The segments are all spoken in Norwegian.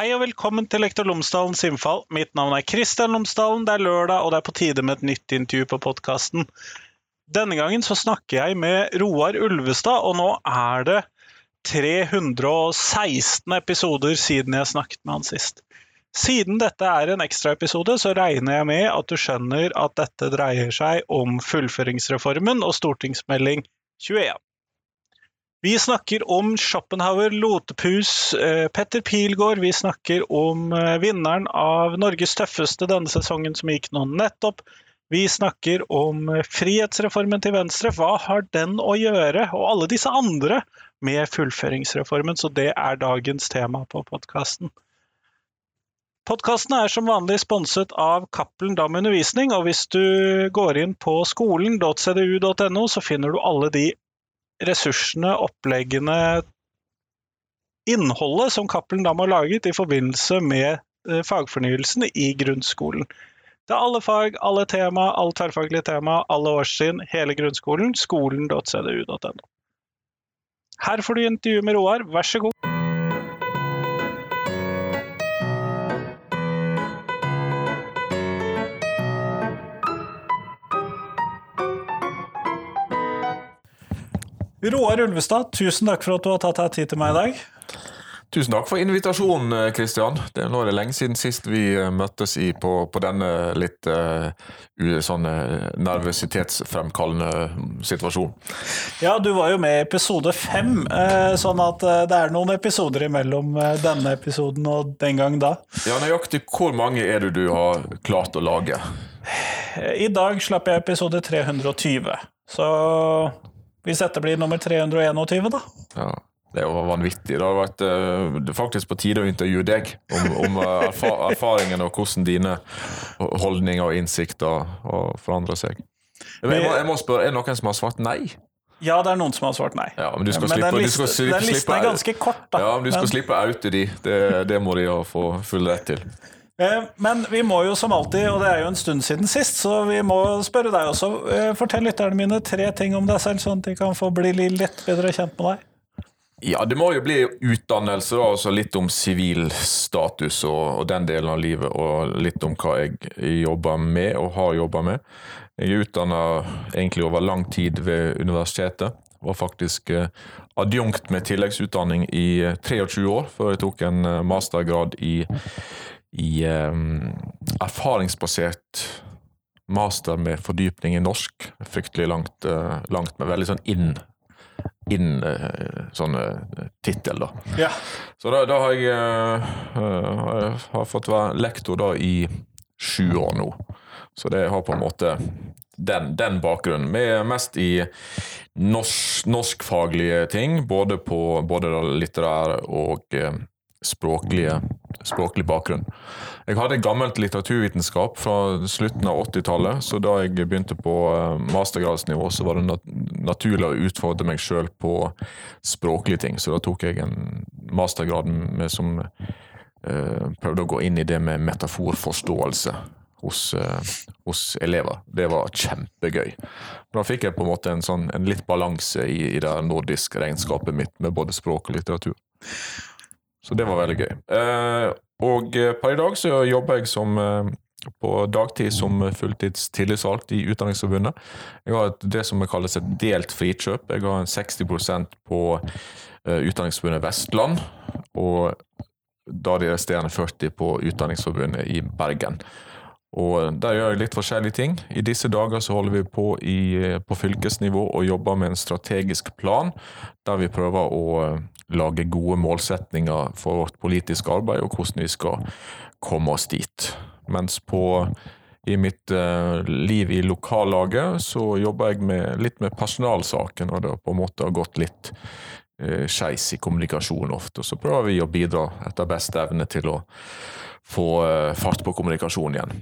Hei og velkommen til Lektor Lomsdalens innfall. Mitt navn er Kristian Lomsdalen. Det er lørdag, og det er på tide med et nytt intervju på podkasten. Denne gangen så snakker jeg med Roar Ulvestad, og nå er det 316 episoder siden jeg snakket med han sist. Siden dette er en ekstraepisode, så regner jeg med at du skjønner at dette dreier seg om fullføringsreformen og stortingsmelding 21. Vi snakker om Schopenhauer, Lotepus, eh, Petter Pilgaard. Vi snakker om eh, vinneren av Norges tøffeste denne sesongen som gikk nå nettopp. Vi snakker om eh, frihetsreformen til Venstre. Hva har den å gjøre, og alle disse andre, med fullføringsreformen? Så det er dagens tema på podkasten. Podkasten er som vanlig sponset av Cappelen Dam Undervisning, og hvis du går inn på skolen.cdu.no, så finner du alle de ressursene, oppleggene, innholdet som Cappelen Dam har laget i forbindelse med eh, fagfornyelsen i grunnskolen. Det er alle fag, alle tema, alle tverrfaglige tema, alle årstrinn, hele grunnskolen. Skolen.cdu.no. Her får du intervju med Roar, vær så god. Roar Ulvestad, tusen takk for at du har tatt deg tid til meg i dag. Tusen takk for invitasjonen, Kristian. Det er nå det lenge siden sist vi eh, møttes i, på, på, denne litt uh, sånn nervøsitetsfremkallende situasjonen. Ja, du var jo med i episode fem, uh, sånn at uh, det er noen episoder imellom denne episoden og den gang da. Ja, Nøyaktig hvor mange er det du har klart å lage? I dag slapp jeg episode 320, så hvis dette blir nummer 321, da. Ja. Det er jo vanvittig. Det har vært uh, faktisk på tide å intervjue deg om, om uh, erfa erfaringene og hvordan dine holdninger og innsikter har forandra seg. Jeg må, jeg må spørre, Er det noen som har svart nei? Ja, det er noen som har svart nei. Ja, men, men slippe, den, liste, slippe, den listen er ganske kort, da. Ja, men Du skal men... slippe å oute de. Det, det må de få full rett til. Eh, men vi må jo som alltid, og det er jo en stund siden sist, så vi må spørre deg også. Eh, fortell lytterne mine tre ting om deg selv, sånn at de kan få bli litt bedre kjent med deg. Ja, det må jo bli utdannelse, da, altså litt om sivil status og, og, den delen av livet. Og litt om hva jeg jobber med og har jobba med. Jeg er utdanna egentlig over lang tid ved universitetet. Var faktisk eh, adjunkt med tilleggsutdanning i 23 år, før jeg tok en mastergrad i i um, erfaringsbasert master med fordypning i norsk. Fryktelig langt, uh, langt men veldig sånn inn inn uh, sånn uh, tittel, da. Ja. Så da, da har jeg har fått være lektor da i sju år nå. Så det har på en måte den, den bakgrunnen. Med mest i norsk, norskfaglige ting, både på både litterære og språklig bakgrunn. Jeg hadde gammelt litteraturvitenskap fra slutten av 80-tallet, så da jeg begynte på eh, mastergradsnivå, så var det nat naturlig å utfordre meg sjøl på språklige ting. Så da tok jeg en mastergrad som uh, prøvde å gå inn i det med metaforforståelse. Hos, eh, hos, elever. Det var kjempegøy. Da fikk jeg på en måte en, sånn, en litt balanse i, i det nordiske regnskapet mitt med både språk og litteratur. Så det var veldig gøy. Eh, og eh, per i dag så jobber jeg som eh, på dagtid som fulltids tillitsvalgt i Utdanningsforbundet. Jeg har det som kalles et delt frikjøp. Jeg har en 60% på Utdanningsforbundet Vestland, og da de resterende 40 på Utdanningsforbundet i Bergen. Og Der gjør jeg litt forskjellige ting. I disse dager så holder vi på i, på fylkesnivå og jobber med en strategisk plan, der vi prøver å lage gode målsetninger for vårt politiske arbeid, og hvordan vi skal komme oss dit. Mens på i mitt liv i lokallaget så jobber jeg med, litt med personalsaken, og det har på en måte gått litt uh, skeis i kommunikasjonen ofte. Så prøver vi å bidra etter beste evne til å få uh, fart på kommunikasjonen igjen.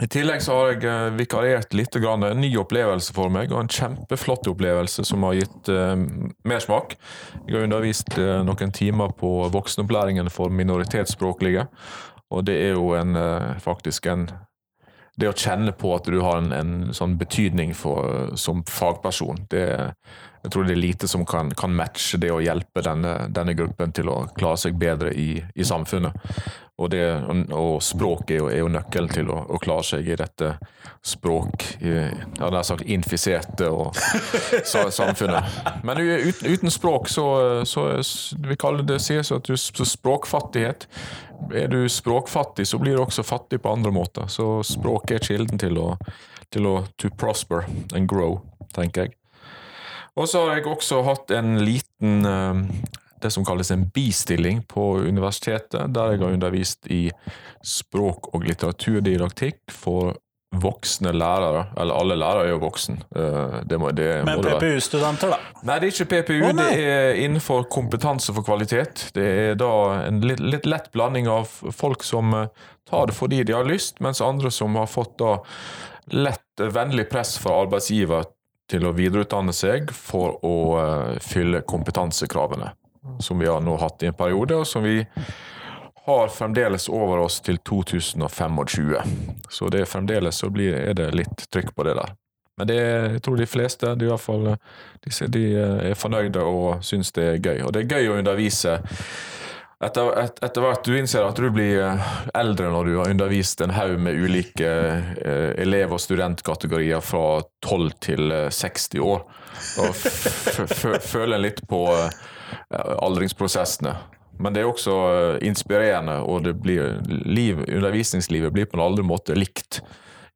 I tillegg så har jeg eh, vikariert litt. Grann, en ny opplevelse for meg, og en kjempeflott opplevelse som har gitt uh, mersmak. Jeg har undervist uh, noen timer på voksenopplæringen for minoritetsspråklige. Og det er jo en, uh, faktisk en Det å kjenne på at du har en, en sånn betydning for, som fagperson, det jeg tror det er lite som kan, kan matche det å hjelpe denne, denne, gruppen til å klare seg bedre i, i samfunnet. Og, det, og, språk er jo, er jo nøkkelen til å, å, klare seg i dette språk ja, nær sagt infiserte og, samfunnet. Men uten, uten språk så, så, vi kaller det sies at du språkfattighet. Er du språkfattig, så blir du også fattig på andre måter. Så språk er kilden til å, til å to prosper and grow, tenker jeg. Og så har jeg også hatt en liten eh, det som kalles en bistilling på universitetet, der jeg har undervist i språk- og litteraturdidaktikk for voksne lærere. Eller alle lærere er jo voksen. Eh, det må, det Men PPU-studenter, da? Nei, det er ikke PPU. Oh, det er innenfor kompetanse for kvalitet. Det er da en litt, litt, lett blanding av folk som eh, tar det fordi de har lyst, mens andre som har fått da lett vennlig press fra arbeidsgiver til å videreutdanne seg for å fylle kompetansekravene, som vi har nå hatt i en periode, og som vi har fremdeles over oss til 2025. Så det er fremdeles så blir, er det litt trykk på det der. Men det, er, jeg tror de fleste de, fall, de, de er fornøyde og syns det er gøy. Og det er gøy å undervise etter, et, etter hvert du innser at du blir eh, eldre når du har undervist en haug med ulike eh, elev- og studentkategorier fra 12 til 60 eh, år, og føler litt på eh, aldringsprosessene. Men det er også inspirerende, og blir, liv, undervisningslivet blir på en aldri måte likt.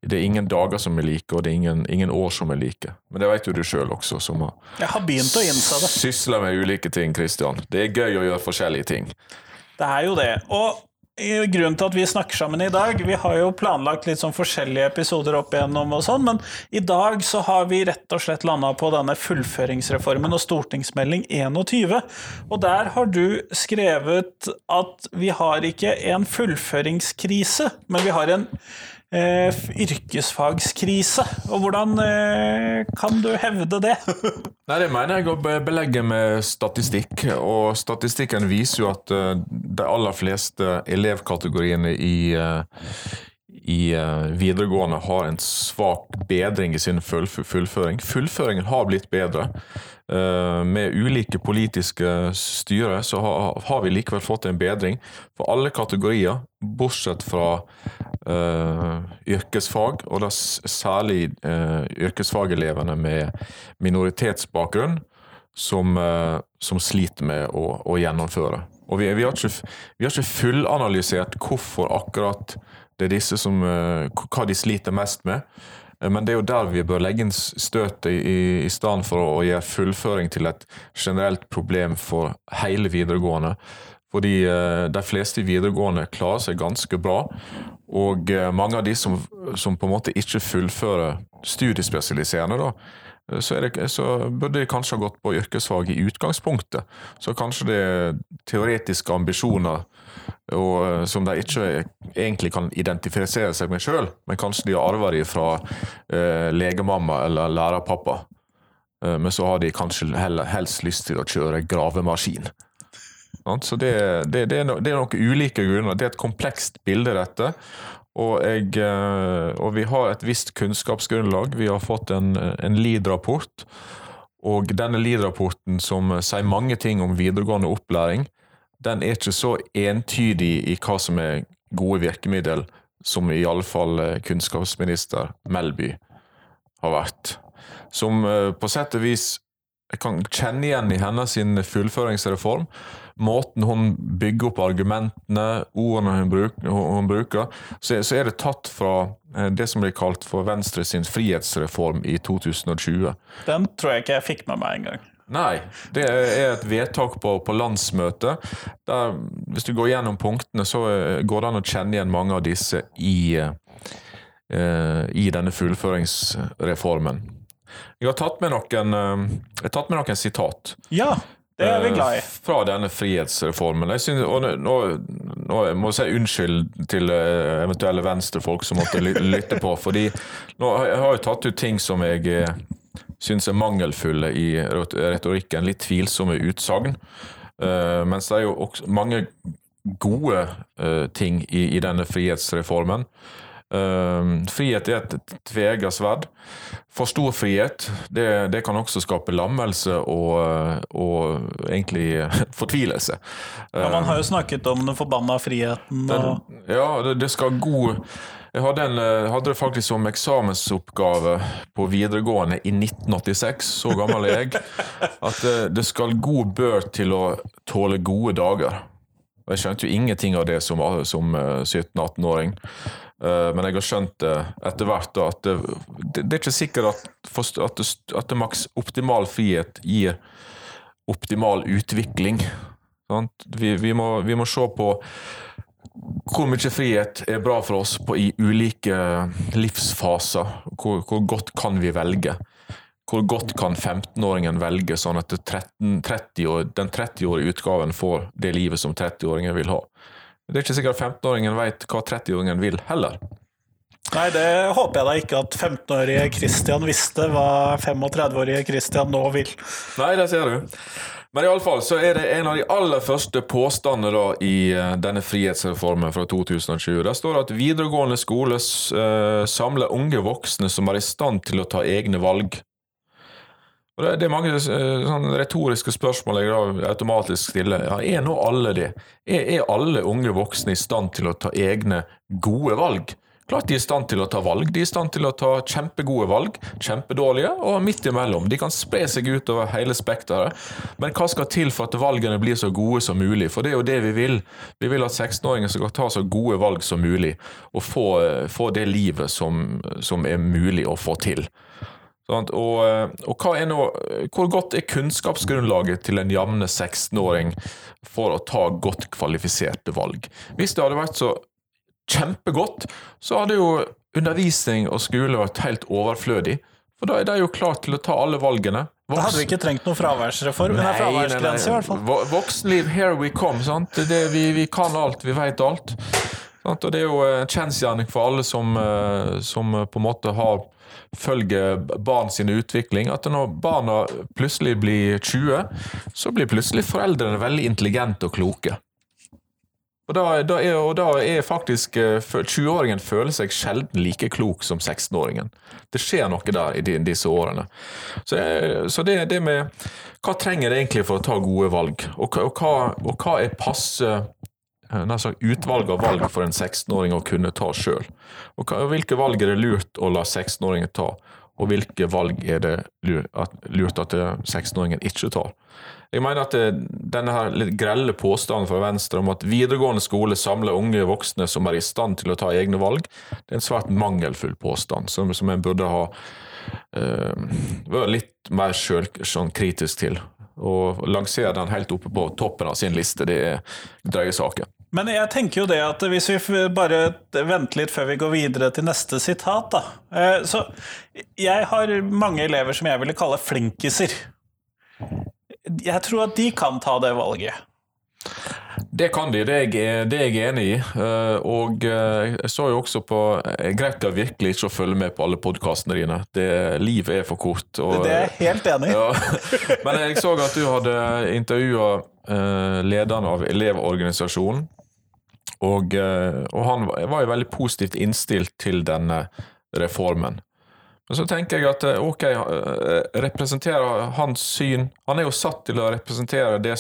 Det er ingen dager som er like, og det er ingen, ingen år som er like. Men det vet jo du sjøl også, som har, Jeg har begynt å innse det. sysler med ulike ting, Kristian. Det er gøy å gjøre forskjellige ting. Det er jo det. Og grunnen til at vi snakker sammen i dag Vi har jo planlagt litt sånn forskjellige episoder opp igjennom, og sånn, men i dag så har vi rett og slett landa på denne fullføringsreformen og stortingsmelding 21. Og der har du skrevet at vi har ikke en fullføringskrise, men vi har en yrkesfagskrise. Og hvordan eh, kan du hevde det? Nei, Det mener jeg å belegge med statistikk. Og statistikken viser jo at uh, de aller fleste elevkategoriene i, i uh, videregående har en svak bedring i sin fullføring. Fullføringen har blitt bedre. Med ulike politiske styre så har vi likevel fått en bedring for alle kategorier, bortsett fra uh, yrkesfag, og da særlig uh, yrkesfagelevene med minoritetsbakgrunn, som, uh, som sliter med å, å gjennomføre. Og vi, vi, har ikke, vi, har ikke, fullanalysert hvorfor akkurat det er disse som Hva de sliter mest med. Men det er jo der vi bør legge inn støtet, i, i stedet for å, gjøre fullføring til et generelt problem for hele videregående. Fordi de fleste videregående klarer seg ganske bra, og eh, mange av de som, som, på en måte ikke fullfører studiespesialiserende, da, eh, så, det, så, burde de kanskje ha gått på yrkesfag i utgangspunktet. Så kanskje det er teoretiske ambisjoner og, eh, som de ikke egentlig kan identifisere seg med sjøl, men kanskje de har arva de fra eh, legemamma eller lærerpappa. Eh, men så har de kanskje heller, helst lyst til å kjøre gravemaskin. Så det, det, det, er no, det, er noen ulike grunner. Det er et komplekst bilde, dette. Og, jeg, eh, og vi har et visst kunnskapsgrunnlag. Vi har fått en, en LID-rapport. Og denne LID-rapporten, som sier mange ting om videregående opplæring, den er ikke så entydig i hva som er gode virkemiddel, som i alle fall eh, kunnskapsminister Melby har vært. Som eh, på sett og vis jeg kan kjenne igjen i hennes fullføringsreform måten hun bygger opp argumentene, ordene hun bruker, hun bruker så, så, er det tatt fra eh, det som blir kalt for Venstre sin frihetsreform i 2020. Den tror jeg ikke jeg fikk med meg engang. Nei, det er et vedtak på, på landsmøtet. Der, hvis du går gjennom punktene, så eh, går det an å kjenne igjen mange av disse i, uh, i denne fullføringsreformen. Jeg har tatt med noen, har tatt med noen sitat. Ja. Det er vi glad i. Eh, fra denne frihetsreformen. Jeg synes, og nå, nå må jeg si unnskyld til eh, eventuelle venstrefolk som måtte lytte på. fordi nå jeg har jeg tatt ut ting som jeg eh, syns er mangelfulle i retorikken. Litt tvilsomme utsagn. Mens det er jo også mange gode ting i, i denne frihetsreformen. Uh, frihet er et tveegget sverd. For stor frihet det, det, kan også skape lammelse og, og egentlig fortvilelse. Ja, Man har jo snakket om den forbanna friheten. Og... ja, det, det, skal god Jeg hadde, en, hadde, det faktisk som eksamensoppgave på videregående i 1986, så gammel er jeg, at det, det skal god bør til å tåle gode dager. Jeg skjønte jo ingenting av det som, som 17-18-åring. Eh, men jeg har skjønt det etter hvert at det, det, er ikke sikkert at, at, at maks optimal frihet gir optimal utvikling. Vi, vi, må, vi, må, se på hvor mye frihet er bra for oss på, i ulike livsfaser. Hvor, hvor godt kan vi velge? Hvor godt kan 15-åringen velge, sånn at 13, 30 år, den 30-årige utgaven får det livet som 30-åringen vil ha? Det er ikke sikkert 15-åringen vet hva 30-åringen vil, heller. Nei, det håper jeg da ikke at 15-årige Christian visste hva 35-årige Christian nå vil. Nei, det ser du. Men iallfall så er det en av de aller første påstandene da i eh, denne frihetsreformen fra 2020. Der står det at videregående skole uh, samler unge voksne som er i stand til å ta egne valg. Og det, er mange sånn retoriske spørsmål jeg da automatisk stiller. Ja, er nå alle det? Er, er, alle unge voksne i stand til å ta egne gode valg? Klart de er i stand til å ta valg. De er i stand til å ta kjempegode valg, kjempedårlige, og midt imellom. De kan spre seg utover hele spekteret. Men hva skal til for at valgene blir så gode som mulig? For det er jo det vi vil. Vi vil at 16-åringer skal ta så gode valg som mulig, og få, få det livet som, som er mulig å få til. Og, eh, og nå, hvor godt er kunnskapsgrunnlaget til en jevne 16-åring for å ta godt kvalifiserte valg? Hvis det hadde vært så kjempegodt, så hadde jo undervisning og skole vært helt overflødig. For da er de jo klare til å ta alle valgene. Voksen... Da hadde vi ikke trengt noen fraværsreform. Nei, fraværsgrense, i hvert fall. Voksenliv, here we come. sant? Det, vi, vi kan alt, vi vet alt. Sant? Og det er jo en kjensgjerning for alle som, eh, som på en måte har følger barn sin utvikling. At når barna plutselig blir 20, så blir plutselig foreldrene veldig intelligente og kloke. Og da, da, er, og da er, faktisk 20-åringen eh, føler seg sjelden like klok som 16-åringen. Det skjer noe der i disse årene. Så, eh, så det, det med Hva trenger det egentlig for å ta gode valg? Og, og, hva, og hva, er passe Eh, utvalg av valg for en 16-åring å kunne ta sjøl. Hvilke valg er det lurt å la 16-åringen ta, og hvilke valg er det lurt at 16-åringen ikke tar? Jeg mener at denne her litt grelle påstanden fra Venstre om at videregående skole samler unge voksne som er i stand til å ta egne valg, det er en svært mangelfull påstand som, som en burde ha uh, vært litt mer sjølkritisk sånn, til. Å lansere den helt oppe på toppen av sin liste, det er drøye saker. Men jeg tenker jo det at hvis vi bare venter litt før vi går videre til neste sitat, da. Eh, så jeg har mange elever som jeg ville kalle flinkiser. Jeg tror at de kan ta det valget. Det kan de, det er, jeg, det er jeg enig i. Eh, og eh, jeg så jo også på Jeg å virkelig ikke å følge med på alle podkastene dine. Det, livet er for kort. Og, det er jeg helt enig i. Ja. Men jeg så at du hadde intervjua lederen av Elevorganisasjonen. Og, eh, og, han var jo veldig positivt innstilt til denne reformen. Men så tenker jeg at eh, ok, eh, representerer hans syn Han er jo satt til å representere det,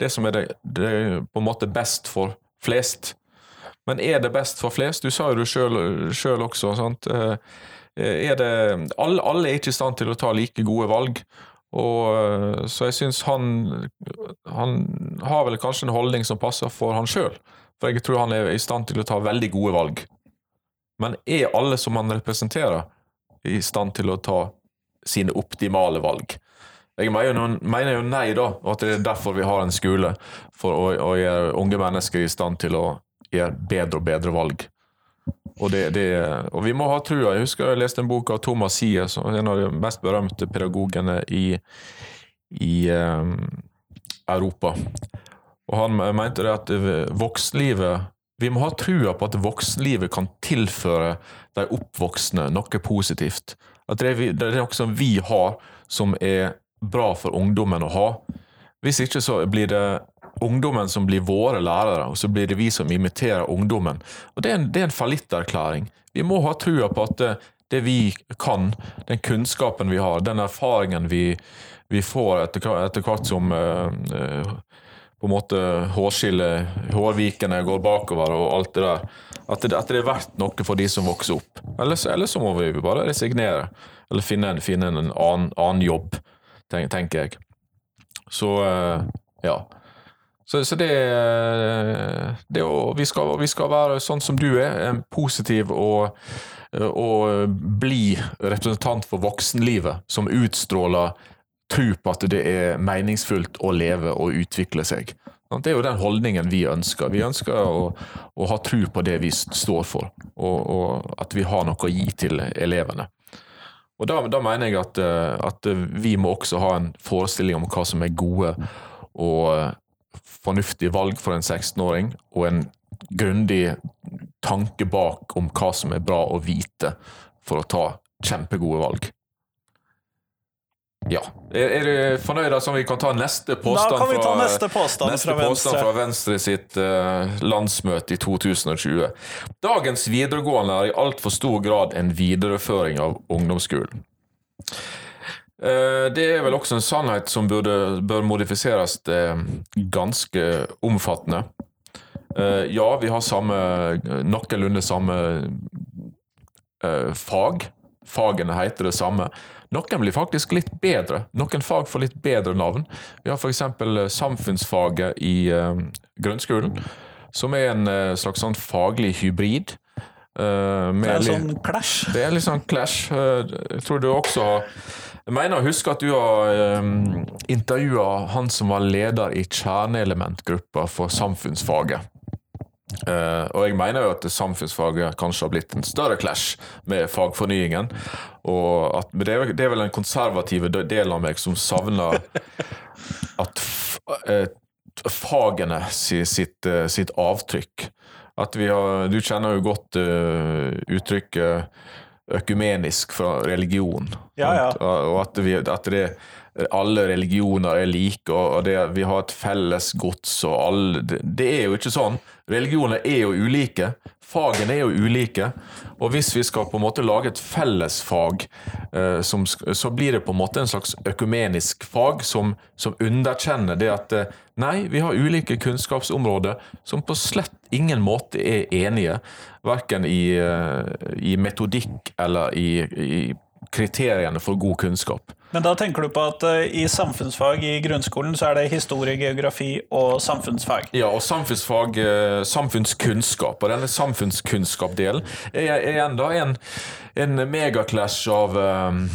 det som er det, det, på en måte best for flest. Men er det best for flest? Du sa jo det sjøl også. sant? Er det, alle, alle, er ikke i stand til å ta like gode valg. Og, så jeg syns han, han har vel kanskje en holdning som passer for han sjøl. For jeg tror han er i stand til å ta veldig gode valg. Men er alle som han representerer, i stand til å ta sine optimale valg? Jeg mener jo nei, da, og at det er derfor vi har en skole. For å, å gjøre unge mennesker i stand til å gjøre bedre og bedre valg. Og, det, det, og vi må ha trua. Jeg husker jeg leste en bok av Thomas Sies, en av de mest berømte pedagogene i, i um, Europa. Og han mente det at voksenlivet Vi må ha trua på at voksenlivet kan tilføre de oppvoksne noe positivt. At det er, det er noe som vi har, som er bra for ungdommen å ha. Hvis ikke så blir det ungdommen som blir våre lærere, og så blir det vi som imiterer ungdommen. Og Det er en, det er en fallitterklæring. Vi må ha trua på at det, det, vi kan, den kunnskapen vi har, den erfaringen vi, vi får etter, etter hvert som uh, uh, på en måte hårskillet, hårvikene går bakover og alt det der. At det, at det, er verdt noe for de som vokser opp. Eller, eller så må vi bare resignere. Eller finne, finne en annen, annen jobb, tenker jeg. Så uh, ja. Så, så det, det å, vi, skal, vi, skal, være sånn som du er, en positiv og, og bli representant for voksenlivet, som utstråler tro på at det er meningsfullt å leve og utvikle seg. Det er jo den holdningen vi ønsker. Vi ønsker å, å ha tro på det vi står for, og, og, at vi har noe å gi til elevene. Og Da, da mener jeg at, at, vi må også ha en forestilling om hva som er gode og fornuftige valg for en 16-åring, og en grundig tanke bak om hva som er bra å vite for å ta kjempegode valg. Ja. Er, er du fornøyd som vi kan ta neste påstand Da kan vi ta neste påstand, neste fra, påstand Venstre. fra Venstre sitt uh, landsmøte i 2020. Dagens videregående er i altfor stor grad en videreføring av ungdomsskolen. Uh, det er vel også en sannhet som burde, bør modifiseres uh, ganske omfattende. ja, vi har samme, noenlunde samme fag. Fagene heter det samme. Noen blir faktisk litt bedre. Noen fag får litt bedre navn. Vi har f.eks. samfunnsfaget i uh, grunnskolen, som er en uh, slags sånn faglig hybrid. Det er en sånn clash? Det er litt sånn clash. jeg tror du også Jeg mener å huske at du har um, intervjua han som var leder i kjerneelementgruppa for samfunnsfaget. Uh, og jeg mener jo at samfunnsfaget kanskje har blitt en større clash med fagfornyingen. Og at, men det er, det er, vel den konservative delen av meg som savner at uh, fagene sitt, uh, sitt, avtrykk. At vi har Du kjenner jo godt uttrykket økumenisk fra religion. Ja, ja. Og at, vi, at det alle religioner er like, og det, vi har et felles gods og alle det, det, er jo ikke sånn. Religioner er jo ulike. Fagene er jo ulike. Og hvis vi skal på en måte lage et fellesfag, eh, som, så blir det på en måte en slags økumenisk fag som, som underkjenner det at eh, nei, vi har ulike kunnskapsområder som på slett ingen måte er enige. Verken i, eh, i metodikk eller i, i kriteriene for god kunnskap. Men da tenker du på at uh, i samfunnsfag i grunnskolen så er det historie, geografi og samfunnsfag? Ja, og samfunnsfag, uh, samfunnskunnskap. Og denne samfunnskunnskapsdelen er, er igjen da en, en megaclash av um,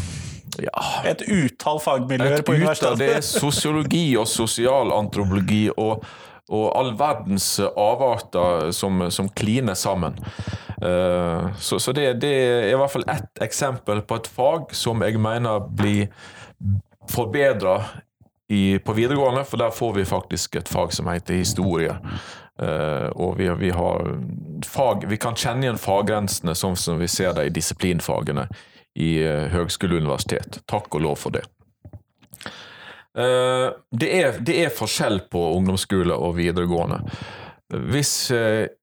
ja. Et utall fagmiljøer på universitetet? Det er sosiologi og sosialantropologi og, og all verdens avarter som, som kliner sammen. Uh, så, så det, det, er i hvert fall ett eksempel på et fag som jeg mener blir forbedra på videregående, for der får vi faktisk et fag som heter historie. Uh, og vi, vi, har fag Vi kan kjenne igjen faggrensene sånn som vi ser det i disiplinfagene i uh, høgskole og universitet. Takk og lov for det. Uh, det, er, det, er, forskjell på ungdomsskole og videregående. Hvis,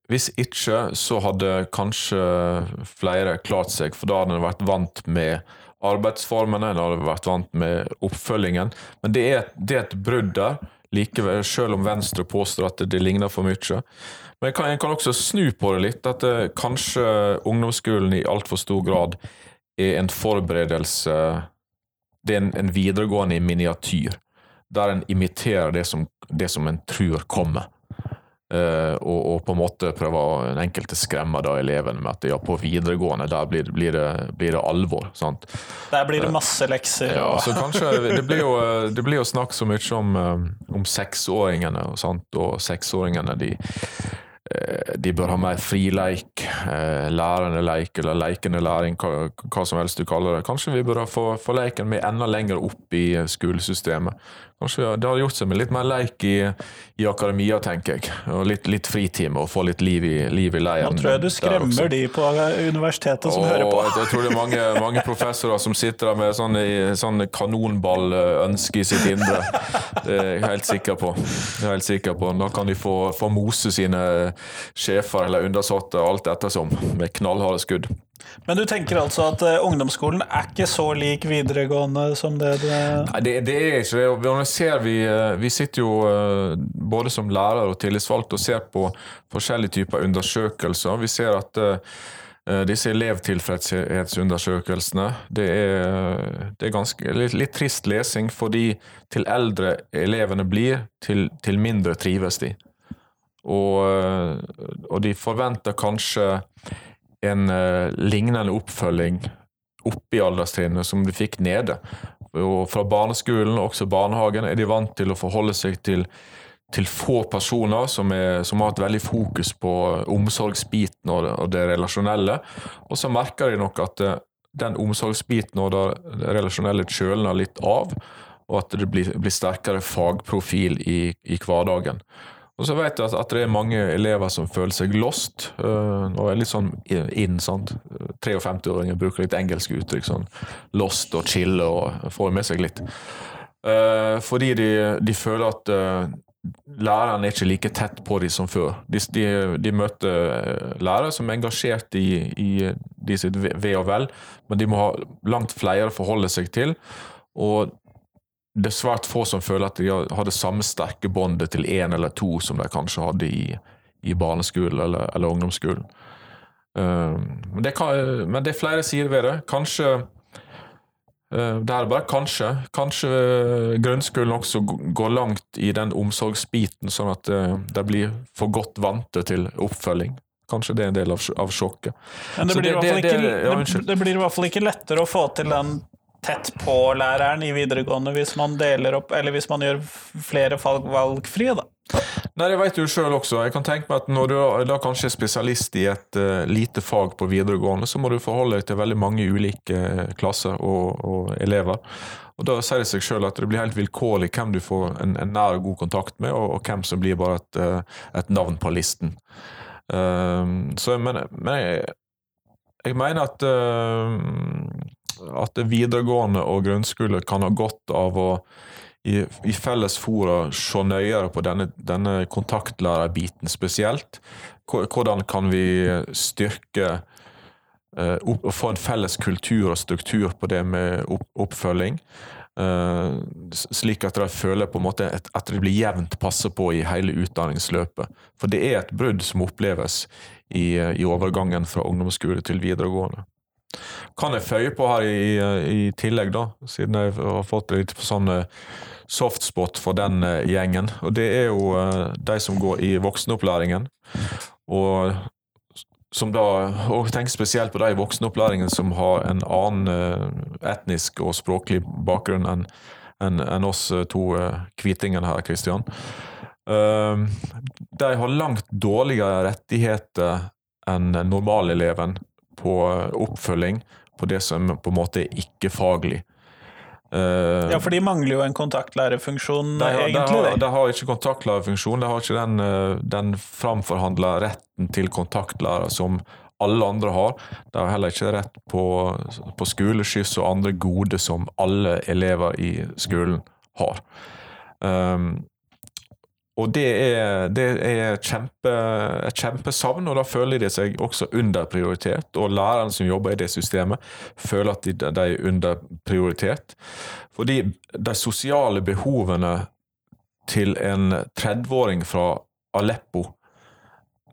hvis, ikke, så hadde kanskje flere klart seg, for da hadde en vært vant med arbeidsformene, en hadde vært vant med oppfølgingen. Men det er, det er et brudd der, likevel, selv om Venstre påstår at det, ligner for mye. Men jeg kan, kan, også snu på det litt, at det, kanskje ungdomsskolen i altfor stor grad er en forberedelse Det er en, en videregående i miniatyr, der en imiterer det som, det som en tror kommer. Uh, og, og, på en måte prøver en enkelte skremme da elevene med at ja, på videregående der blir, blir, det, blir det, alvor. sant? Der blir det masse lekser. Uh, ja, så kanskje, Det blir jo, det blir jo snakk så mye om, om seksåringene, sant? og seksåringene de, eh, de bør ha mer frileik, eh, lærende leik eller leikende læring, hva, som helst du kaller det. Kanskje vi bør få, få leiken med enda lenger opp i skolesystemet. Kanskje Det har gjort seg med litt mer leik i, i akademia, tenker jeg. Og litt, litt fritime og få litt liv i, liv i leiren. Nå tror jeg du skremmer de på universitetet som og, hører på. Jeg tror det er mange, mange professorer som sitter der med sånn, sånn kanonballønske i sitt indre. Det er jeg helt sikker på. Jeg er helt sikker på. Da kan de få, få mose sine sjefer eller undersåtter alt ettersom, med knallharde skudd. Men du tenker altså at uh, ungdomsskolen er ikke så lik videregående som det det Nei, det, det er ikke det. Vi, ser vi, eh, vi sitter jo uh, både som lærer og tillitsvalgt og ser på forskjellige typer undersøkelser. Vi ser at uh, disse elevtilfredshetsundersøkelsene det er, det er ganske, litt, litt, trist lesing, fordi til eldre elevene blir, til, til mindre trives de. Og, og, de forventer kanskje en uh, lignende oppfølging oppe i alderstrinnet som de fikk nede. Og fra barneskolen og også barnehagen er de vant til å forholde seg til, til få personer som, er, som, har et veldig fokus på omsorgsbiten og det, og det relasjonelle. Og så merker de nok at uh, den omsorgsbiten og det relasjonelle kjøler litt av, og at det blir, blir sterkere fagprofil i, i hverdagen. Og så vet jeg at, det er mange elever som føler seg lost, uh, og er litt sånn inn. sant? 53-åringer bruker litt engelske uttrykk, sånn lost og chille og får med seg litt. Uh, fordi de, de, føler at uh, læreren er ikke like tett på dem som før. De, de, de møter lærere som er engasjert i, i de sitt ve og vel, men de må ha langt flere å forholde seg til. Og det er svært få som føler at de har det samme sterke båndet til én eller to som de kanskje hadde i, i barneskolen eller, eller ungdomsskolen. Uh, men, det kan, men, det er flere sider ved det. Kanskje uh, Det er bare kanskje. Kanskje grunnskolen også går langt i den omsorgsbiten, sånn at uh, de blir for godt vante til oppfølging. Kanskje det er en del av, av sjokket. Men det blir, det, det, ikke, ja, det blir, i hvert fall ikke lettere å få til den tett på læreren i videregående hvis man deler opp, eller hvis man gjør flere fag valgfrie, da? Nei, Det vet du sjøl også. Jeg kan tenke meg at Når du da kanskje er spesialist i et uh, lite fag på videregående, så må du forholde deg til veldig mange ulike eh, klasser og, og elever. Og Da sier det seg sjøl at det blir helt vilkårlig hvem du får en, en nær og god kontakt med, og, og hvem som blir bare et, uh, et navn på listen. Uh, så, men, men jeg, jeg, mener at at videregående og grunnskole kan ha godt av å i, i felles fora se nøyere på denne, denne kontaktlærerbiten spesielt. Hvordan kan vi styrke uh, opp, få en felles kultur og struktur på det med opp, oppfølging? Uh, slik at de føler på en måte at, at det blir jevnt passe på i hele utdanningsløpet. For det er et brudd som oppleves i, i overgangen fra ungdomsskole til videregående. Kan jeg føye på her i, i, tillegg, da, siden jeg har fått litt sånn eh, softspot for den eh, gjengen. Og det er jo eh, de som går i voksenopplæringen. Og som da, og tenk spesielt på de i voksenopplæringen som har en annen etnisk og språklig bakgrunn enn en, en oss to kvitingene her, Kristian. De har langt dårligere rettigheter enn normaleleven på oppfølging på det som på en måte er ikke-faglig. Uh, ja, for de mangler jo en kontaktlærerfunksjon, de har, egentlig. De har, de har ikke kontaktlærerfunksjon, de har ikke den, eh, den framforhandla retten til kontaktlærer som alle andre har. De har heller ikke rett på, på skoleskyss og andre gode som alle elever i skolen har. Um, og det er, det er kjempe, et kjempesavn, og da føler de seg også underprioritert. Og lærerne som jobber i det systemet, føler at de, de er underprioritert. Fordi de sosiale behovene til en 30-åring fra Aleppo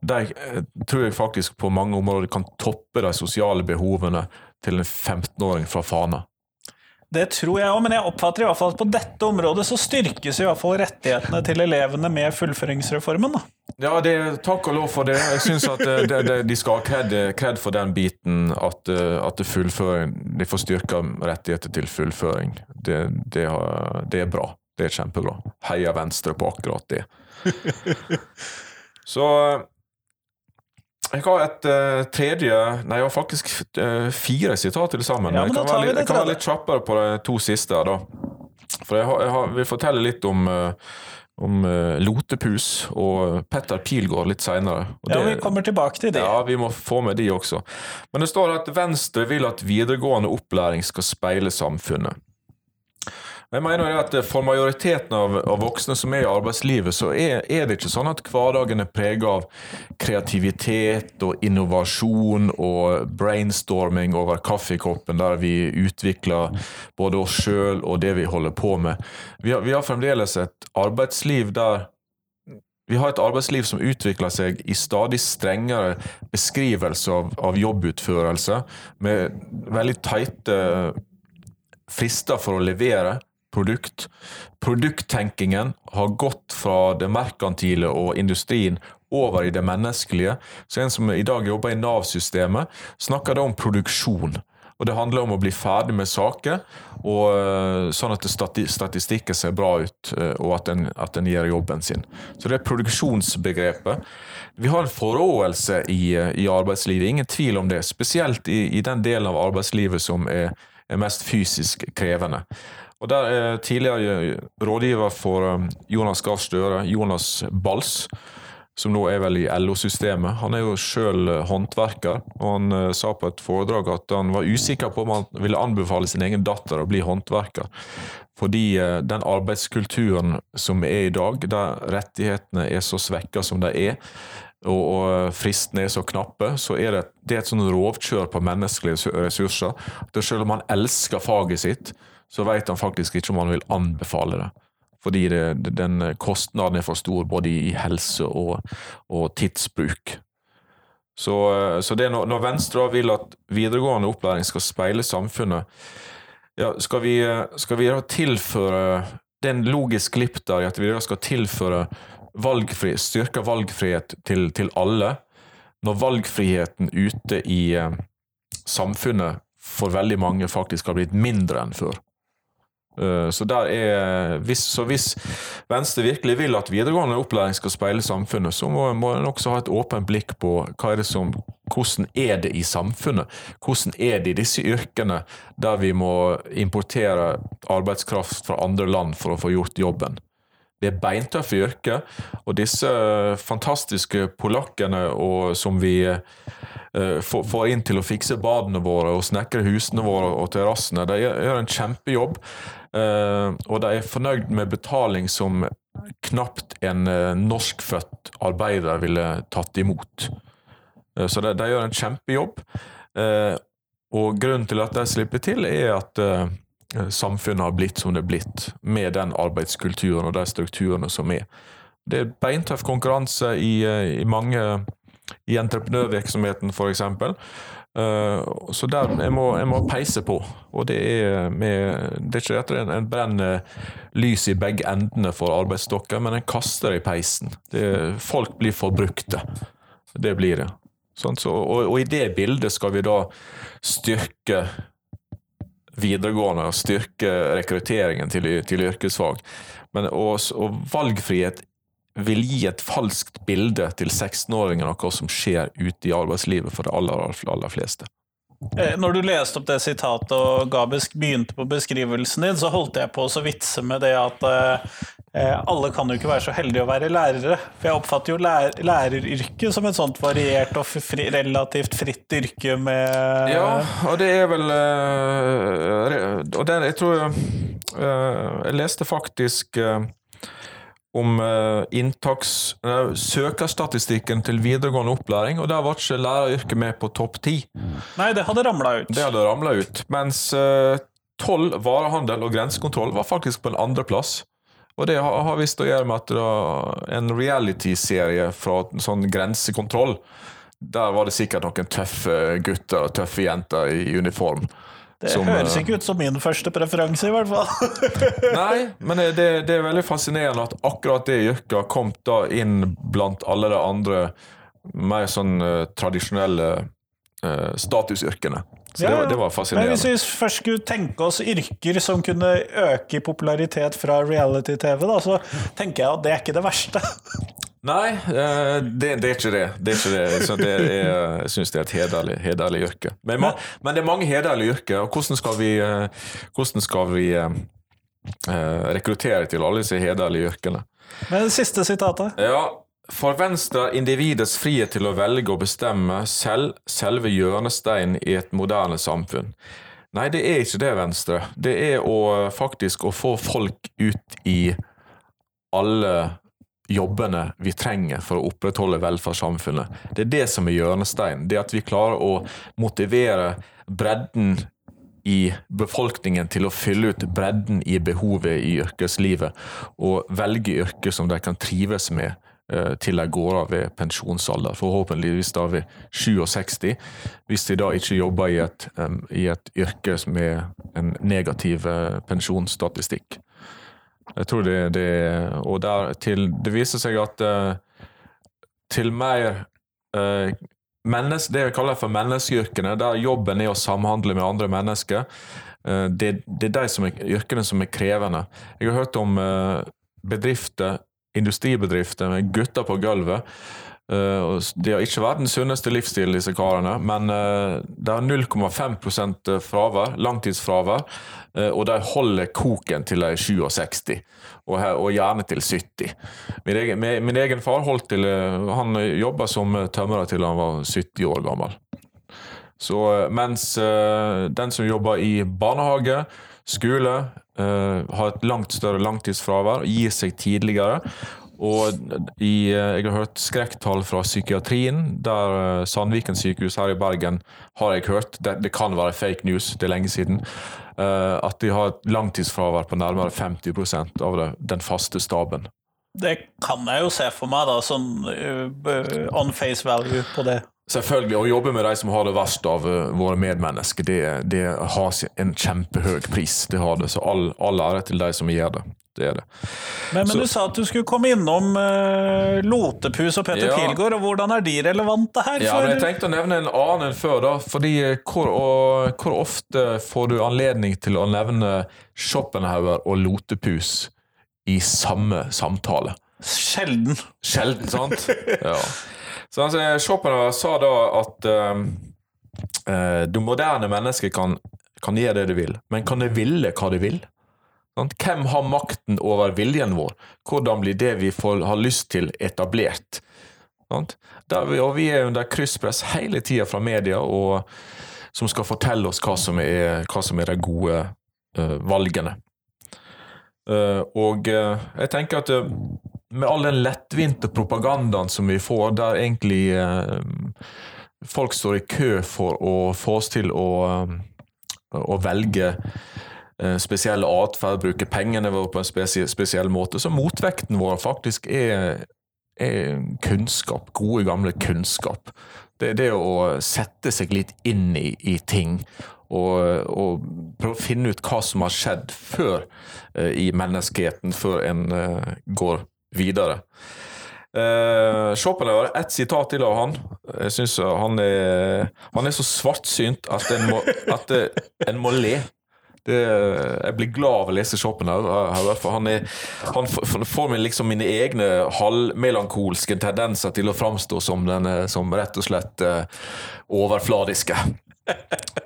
de eh, tror jeg faktisk på mange områder kan toppe de sosiale behovene til en 15-åring fra Fana. Det tror jeg òg, men jeg oppfatter i hvert fall at på dette området så styrkes i hvert fall rettighetene til elevene med fullføringsreformen. da. Ja, det, takk og lov for det. Jeg syns at det, det, de skal ha kred, kred, for den biten at, at de får styrka rettigheter til fullføring. Det, det, er bra. Det er kjempebra. Heia Venstre på akkurat det. Så Jeg har et uh, tredje Nei, jeg har faktisk uh, fire sitater til sammen. Ja, jeg kan, være, jeg kan være litt kjappere på de to siste. da. For jeg, har, jeg har, vil fortelle litt om, uh, om Lotepus og Petter Pilgaard litt seinere. Ja, vi kommer tilbake til det. Ja, vi må få med de også. Men det står at Venstre vil at videregående opplæring skal speile samfunnet. Jeg mener at For majoriteten av, av, voksne som er i arbeidslivet, så er, er, det ikke sånn at hverdagen er preget av kreativitet og innovasjon og brainstorming over kaffekoppen, der vi utvikler både oss sjøl og det vi holder på med. Vi har, vi har fremdeles et arbeidsliv der vi har et arbeidsliv som utvikler seg i stadig strengere beskrivelse av, av jobbutførelse, med veldig teite frister for å levere produkt. Produkttenkingen har gått fra det merkantile og industrien over i det menneskelige. Så en som i dag jobber i Nav-systemet, snakker da om produksjon. Og Det handler om å bli ferdig med saker, og, eh, sånn at statistikken ser bra ut, eh, og at den, at en gjør jobben sin. Så det er produksjonsbegrepet. Vi har en forråelse i, eh, i arbeidslivet, ingen tvil om det. Spesielt i, i den delen av arbeidslivet som er, er mest fysisk krevende. Og Der er tidligere rådgiver for um, Jonas Gahr Støre, Jonas Bals, som nå er vel i LO-systemet. Han er jo sjøl uh, håndverker, og han uh, sa på et foredrag at han var usikker på om han ville anbefale sin egen datter å bli håndverker. Fordi uh, den arbeidskulturen som er i dag, der rettighetene er så svekka som de er, og, fristene er så knappe, så er det, det er et sånn rovkjør på menneskelige ressurser. Selv om han elsker faget sitt, så vet han faktisk ikke om han vil anbefale det. Fordi det, den kostnaden er for stor både i helse og, og tidsbruk. Så, så det når, når Venstre vil at videregående opplæring skal speile samfunnet, ja, skal vi, skal vi tilføre den logiske glipp der i at vi skal tilføre valgfri, styrka valgfrihet til, til alle, når valgfriheten ute i eh, samfunnet for veldig mange faktisk har blitt mindre enn før. Eh, så, er, hvis, så, hvis, Venstre virkelig vil at videregående opplæring skal speile samfunnet, så må, må en også ha et åpent blikk på er som, hvordan er det i samfunnet. Hvordan er det i disse yrkene der vi må importere arbeidskraft fra andre land for å få gjort jobben. Det er beintøffe yrker, og disse fantastiske polakkene og, som vi uh, får inn til å fikse badene våre og snekre husene våre og terrassene, de gjør en kjempejobb. Uh, og de er fornøyd med betaling som knapt en uh, norskfødt arbeider ville tatt imot. Så de, de, gjør en kjempejobb. og grunnen til at de slipper til, er at samfunnet har blitt som det er blitt, med den arbeidskulturen og de strukturene som er. Det er beintøff konkurranse i, i mange i entreprenørvirksomheten, f.eks. Uh, så der jeg må, jeg må peise på. Og det er, med, det er ikke at en, en brenner lys i begge endene for arbeidsstokker, men en kaster i peisen. Det, folk blir forbrukte. Det blir det. Sånn, så, og, og, i det bildet skal vi da styrke videregående og styrke rekrutteringen til, til yrkesfag. Men, og, og valgfrihet vil gi et falskt bilde til 16-åringer av hva som skjer ute i arbeidslivet for de aller, aller fleste. Eh, når du leste opp det sitatet og begynte på beskrivelsen din, så holdt jeg på å vitse med det at eh, alle kan jo ikke være så heldige å være lærere. For jeg oppfatter jo lær læreryrket som et sånt variert og fri, relativt fritt yrke med Ja, og det er vel uh, Og det, jeg tror uh, Jeg leste faktisk om inntaks, søkerstatistikken til videregående opplæring, og der var ikke læreryrket med på topp ti. Nei, det hadde ramla ut. Det hadde ramla ut. Mens toll, varehandel og grensekontroll var faktisk på en andreplass. Og det har, visst å gjøre med at var en reality-serie fra sånn grensekontroll. Der var det sikkert noen tøffe gutter og tøffe jenter i uniform. Det som, høres ikke ut som min første preferanse, i hvert fall. nei, men det, det, er veldig fascinerende at akkurat det yrket har kommet da inn blant alle de andre mer sånn uh, tradisjonelle uh, statusyrkene. Så ja, det, var, det, var, fascinerende. Men hvis vi først skulle tenke oss yrker som kunne øke i popularitet fra reality-TV, så tenker jeg at det er ikke det verste. Nei, eh, det, det, er ikke det. det, er ikke det. Så det jeg syns det er et hederlig, hederlig yrke. Men, men, men, det er mange hederlige yrker, og hvordan skal vi, eh, hvordan skal vi eh, rekruttere til alle disse hederlige yrkene? Men det siste sitatet. Ja, for Venstre er individets frihet til å velge og bestemme selv selve hjørnesteinen i et moderne samfunn. Nei, det er ikke det, Venstre. Det er å faktisk å få folk ut i alle jobbene vi trenger for å opprettholde velferdssamfunnet. Det er det som er hjørnesteinen. Det at vi klarer å motivere bredden i befolkningen til å fylle ut bredden i behovet i yrkeslivet, og velge yrker som de kan trives med til de går av ved pensjonsalder, forhåpentligvis da ved 67, hvis de da ikke jobber i et, i et yrke med en negativ uh, pensjonsstatistikk. Jeg tror det, det Og der til, det viser seg at uh, til mer menneske, Det jeg kaller for menneskeyrkene, der jobben er å samhandle med andre mennesker, det, det, er de som er, yrkene som er krevende. Jeg har hørt om bedrifter, industribedrifter med gutter på gulvet Uh, de har ikke vært den sunneste livsstilen, disse karene, men de er 0,5 fravær, langtidsfravær, uh, og de holder koken til de er 67, og, gjerne til 70. Min egen, min egen far holdt til Han jobba som tømrer til han var 70 år gammel. Så mens den som jobber i barnehage, skole, har et langt større langtidsfravær, gir seg tidligere og i, eh, jeg har hørt skrekktall fra psykiatrien, der eh, Sandviken sykehus her i Bergen har jeg hørt, det, det kan være fake news, det er lenge siden, at de har et langtidsfravær på nærmere 50% av det, den faste staben. Det kan jeg jo se for meg, da, sånn on face value på det. Selvfølgelig. Å jobbe med de som har det verst av uh, våre medmennesker, det, det, har en kjempehøy pris. Det har det. Så all, all ære til de som gjør det det er det. Men, men du sa at du skulle komme innom uh, Lotepus og Petter ja. Pilgaard, og hvordan er de relevante her? Ja, men Jeg tenkte å nevne en annen enn før, da. fordi hvor, og, hvor, ofte får du anledning til å nevne Schopenhauer og Lotepus i samme samtale? Sjelden. Sjelden, sant? ja. Så altså, Schopenhauer sa da at uh, det moderne mennesket kan, kan gjøre det det vil, men kan det ville hva det vil? Hvem har makten over viljen vår? Hvordan blir det vi får, har lyst til, etablert? Vi, og vi er under krysspress hele tida fra media, og, som skal fortelle oss hva som er, hva som er de gode uh, valgene. Uh, og uh, jeg tenker at med all den lettvinte propagandaen som vi får, der egentlig folk står i kø for å få oss til å, å velge Eh, spesiell atferd, bruke pengene våre på en spesiell, spesiell måte. Så motvekten vår faktisk er, er kunnskap. Gode, gamle kunnskap. Det er det å sette seg litt inn i, i ting. Og, og, prøve å finne ut hva som har skjedd før uh, i menneskeheten, før en uh, går videre. Uh, Schopenhauer, ett sitat til av han. Jeg synes han er, han er så svartsynt at en må, at en må le. Det, jeg blir glad av å lese Schopenhauer, han, er, han får meg liksom mine egne halvmelankolske tendenser til å framstå som, den, som rett og slett uh, overfladiske.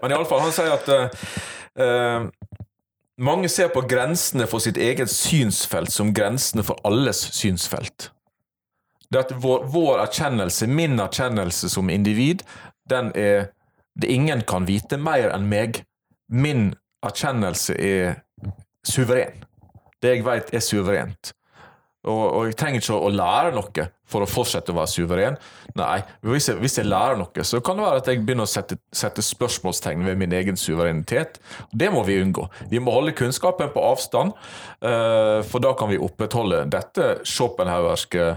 Men iallfall, han sier at uh, mange ser på grensene for sitt eget synsfelt som grensene for alles synsfelt. Det at vår, vår erkjennelse, min erkjennelse som individ, den er det Ingen kan vite mer enn meg. Min erkjennelse er suveren. Det jeg vet, er suverent. Og, og, jeg trenger ikke å lære noe for å fortsette å være suveren. Nei, hvis jeg, hvis jeg, lærer noe, så kan det være at jeg begynner å sette, sette spørsmålstegn ved min egen suverenitet. Det må vi unngå. Vi må holde kunnskapen på avstand, uh, for da kan vi opprettholde dette Schopenhauerske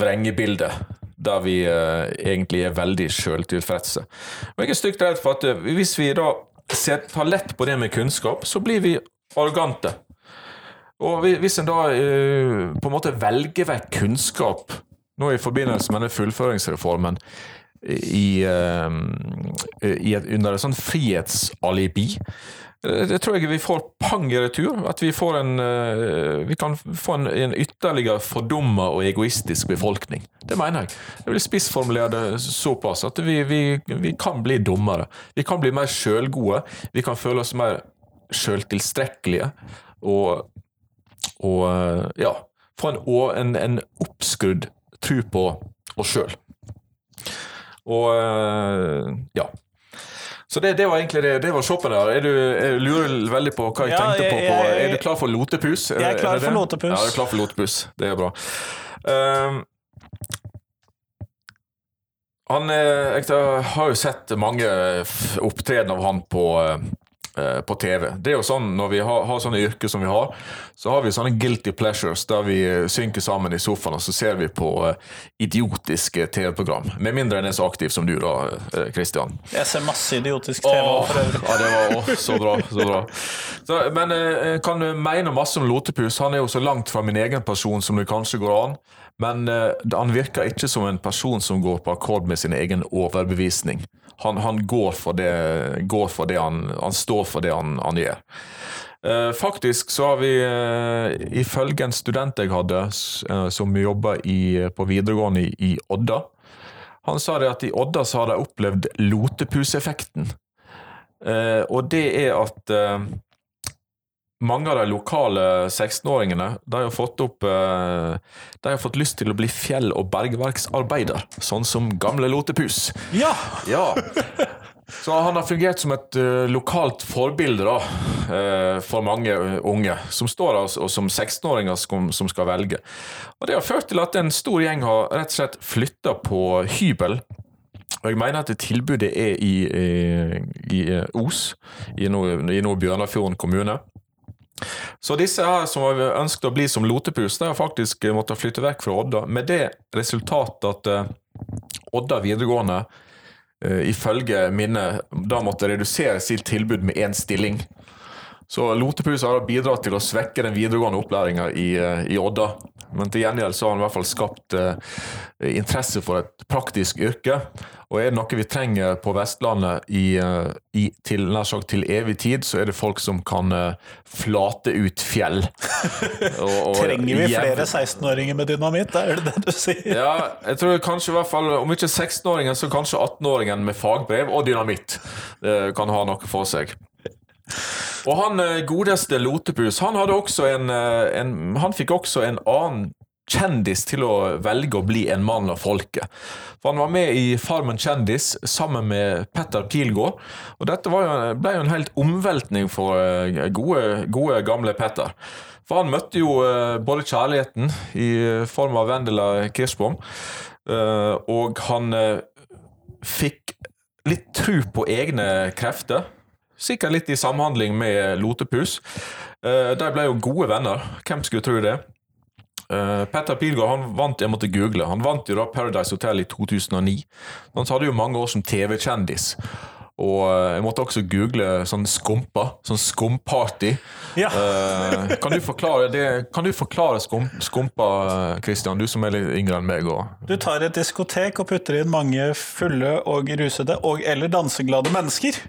vrengebildet, der vi uh, egentlig er veldig sjøltilfredse. Men jeg er stygt redd for at uh, hvis vi da tar lett på det med kunnskap, så blir vi arrogante. Og hvis en da på en måte velger vekk kunnskap nå i forbindelse med denne fullføringsreformen, i, eh, i et, under et sånn frihetsalibi. Eh, Det tror jeg vi får pang i retur. At vi, får en, eh, vi kan få en, en ytterligere fordumma og egoistisk befolkning. Det mener jeg. Jeg vil spissformulere det såpass at vi, vi, vi kan bli dummere. Vi kan bli mer sjølgode. Vi kan føle oss mer sjøltilstrekkelige. Og, og ja, få en, en, en oppskrudd tro på oss sjøl. Og eh, ja. Så det, det var egentlig det. Det var shoppen der. Er du, jeg lurer veldig på hva jeg Ja, tenkte på, jeg- Er du klar for lotepus? Jeg er klar er for lotepus. Ja, jeg er klar for lotepus. Det er bra. Um, han er, jeg har jo sett mange opptreden av han på, eh, på TV. Det er jo sånn Når vi har, har sånne yrker som vi har, så har vi sånne guilty pleasures der vi synker sammen i sofaen og så ser vi på eh, idiotiske TV-program. Med mindre en er så aktiv som du, da, Kristian. Jeg ser masse idiotisk TV Åh, for øvrig. ja, det var åh, så bra. Så bra. Så, men eh, jeg kan mene masse om Lotepus. Han er jo så langt fra min egen person som det kanskje går an. Men eh, han virker ikke som en person som går på akkord med sin egen overbevisning. Han, han går for det, går for det han, han står for det han, han gjør. Eh, faktisk så har vi, eh, ifølge en student jeg hadde, eh, som jobber på videregående i, i Odda, han sa det at i Odda så har de opplevd lotepuseffekten. Og det er at mange av de lokale 16-åringene de har fått opp eh, De har fått lyst til å bli fjell- og bergverksarbeider, sånn som gamle Lotepus. Ja! Ja. Så han har fungert som et eh, lokalt forbilde da, eh, for mange unge, som står der og som 16-åringer som, som skal velge. Og Det har ført til at en stor gjeng har rett og slett flytta på hybel. Og jeg mener at det tilbudet er i, i, i Os, i no, i Nord-Bjørnafjorden kommune. Så disse her som har ønsket å bli som lotepus, de har faktisk måttet flytte vekk fra Odda, med det resultatet at eh, Odda videregående eh, ifølge minnet da måtte redusere sitt tilbud med én stilling. Så Lotepus har bidratt til å svekke den videregående opplæringa i, eh, i Odda. Men til gjengjeld så har han i hvert fall skapt eh, interesse for et praktisk yrke. Og er det noe vi trenger på Vestlandet i, eh, i, til, nær sagt til evig tid, så er det folk som kan eh, flate ut fjell. Og- og Trenger vi flere 16-åringer med dynamitt? Er det det du sier? ja, jeg tror kanskje i hvert fall, om ikke 16-åringen, så kanskje 18-åringen med fagbrev og dynamitt eh, kan ha noe for seg. Og han eh, godeste Lotepus, han en, eh, en Han fikk også en annen kjendis til å velge å bli en mann av folket. For han var med i Farmen kjendis sammen med Petter Pilgaard. Og dette jo, ble jo en helt omveltning for eh, gode, gode gamle Petter. For han møtte jo både kjærligheten i form av Vendela Kirsbom, og han fikk litt tru på egne krefter. Sikkert litt i samhandling med Lotepus. Eh, De ble jo gode venner. Hvem skulle tro det? Eh, Petter Pilgaard han vant jeg måtte google, han vant jo da Paradise Hotel i 2009. Han hadde jo mange år som TV-kjendis. Og eh, jeg måtte også google sånn skumpa. Sånn skumparty. Ja. Eh, kan du forklare det? Kan du forklare skum, skumpa, Christian? Du som er litt yngre enn meg. Og... Du tar et diskotek og putter inn mange fulle og rusede og eller danseglade mennesker.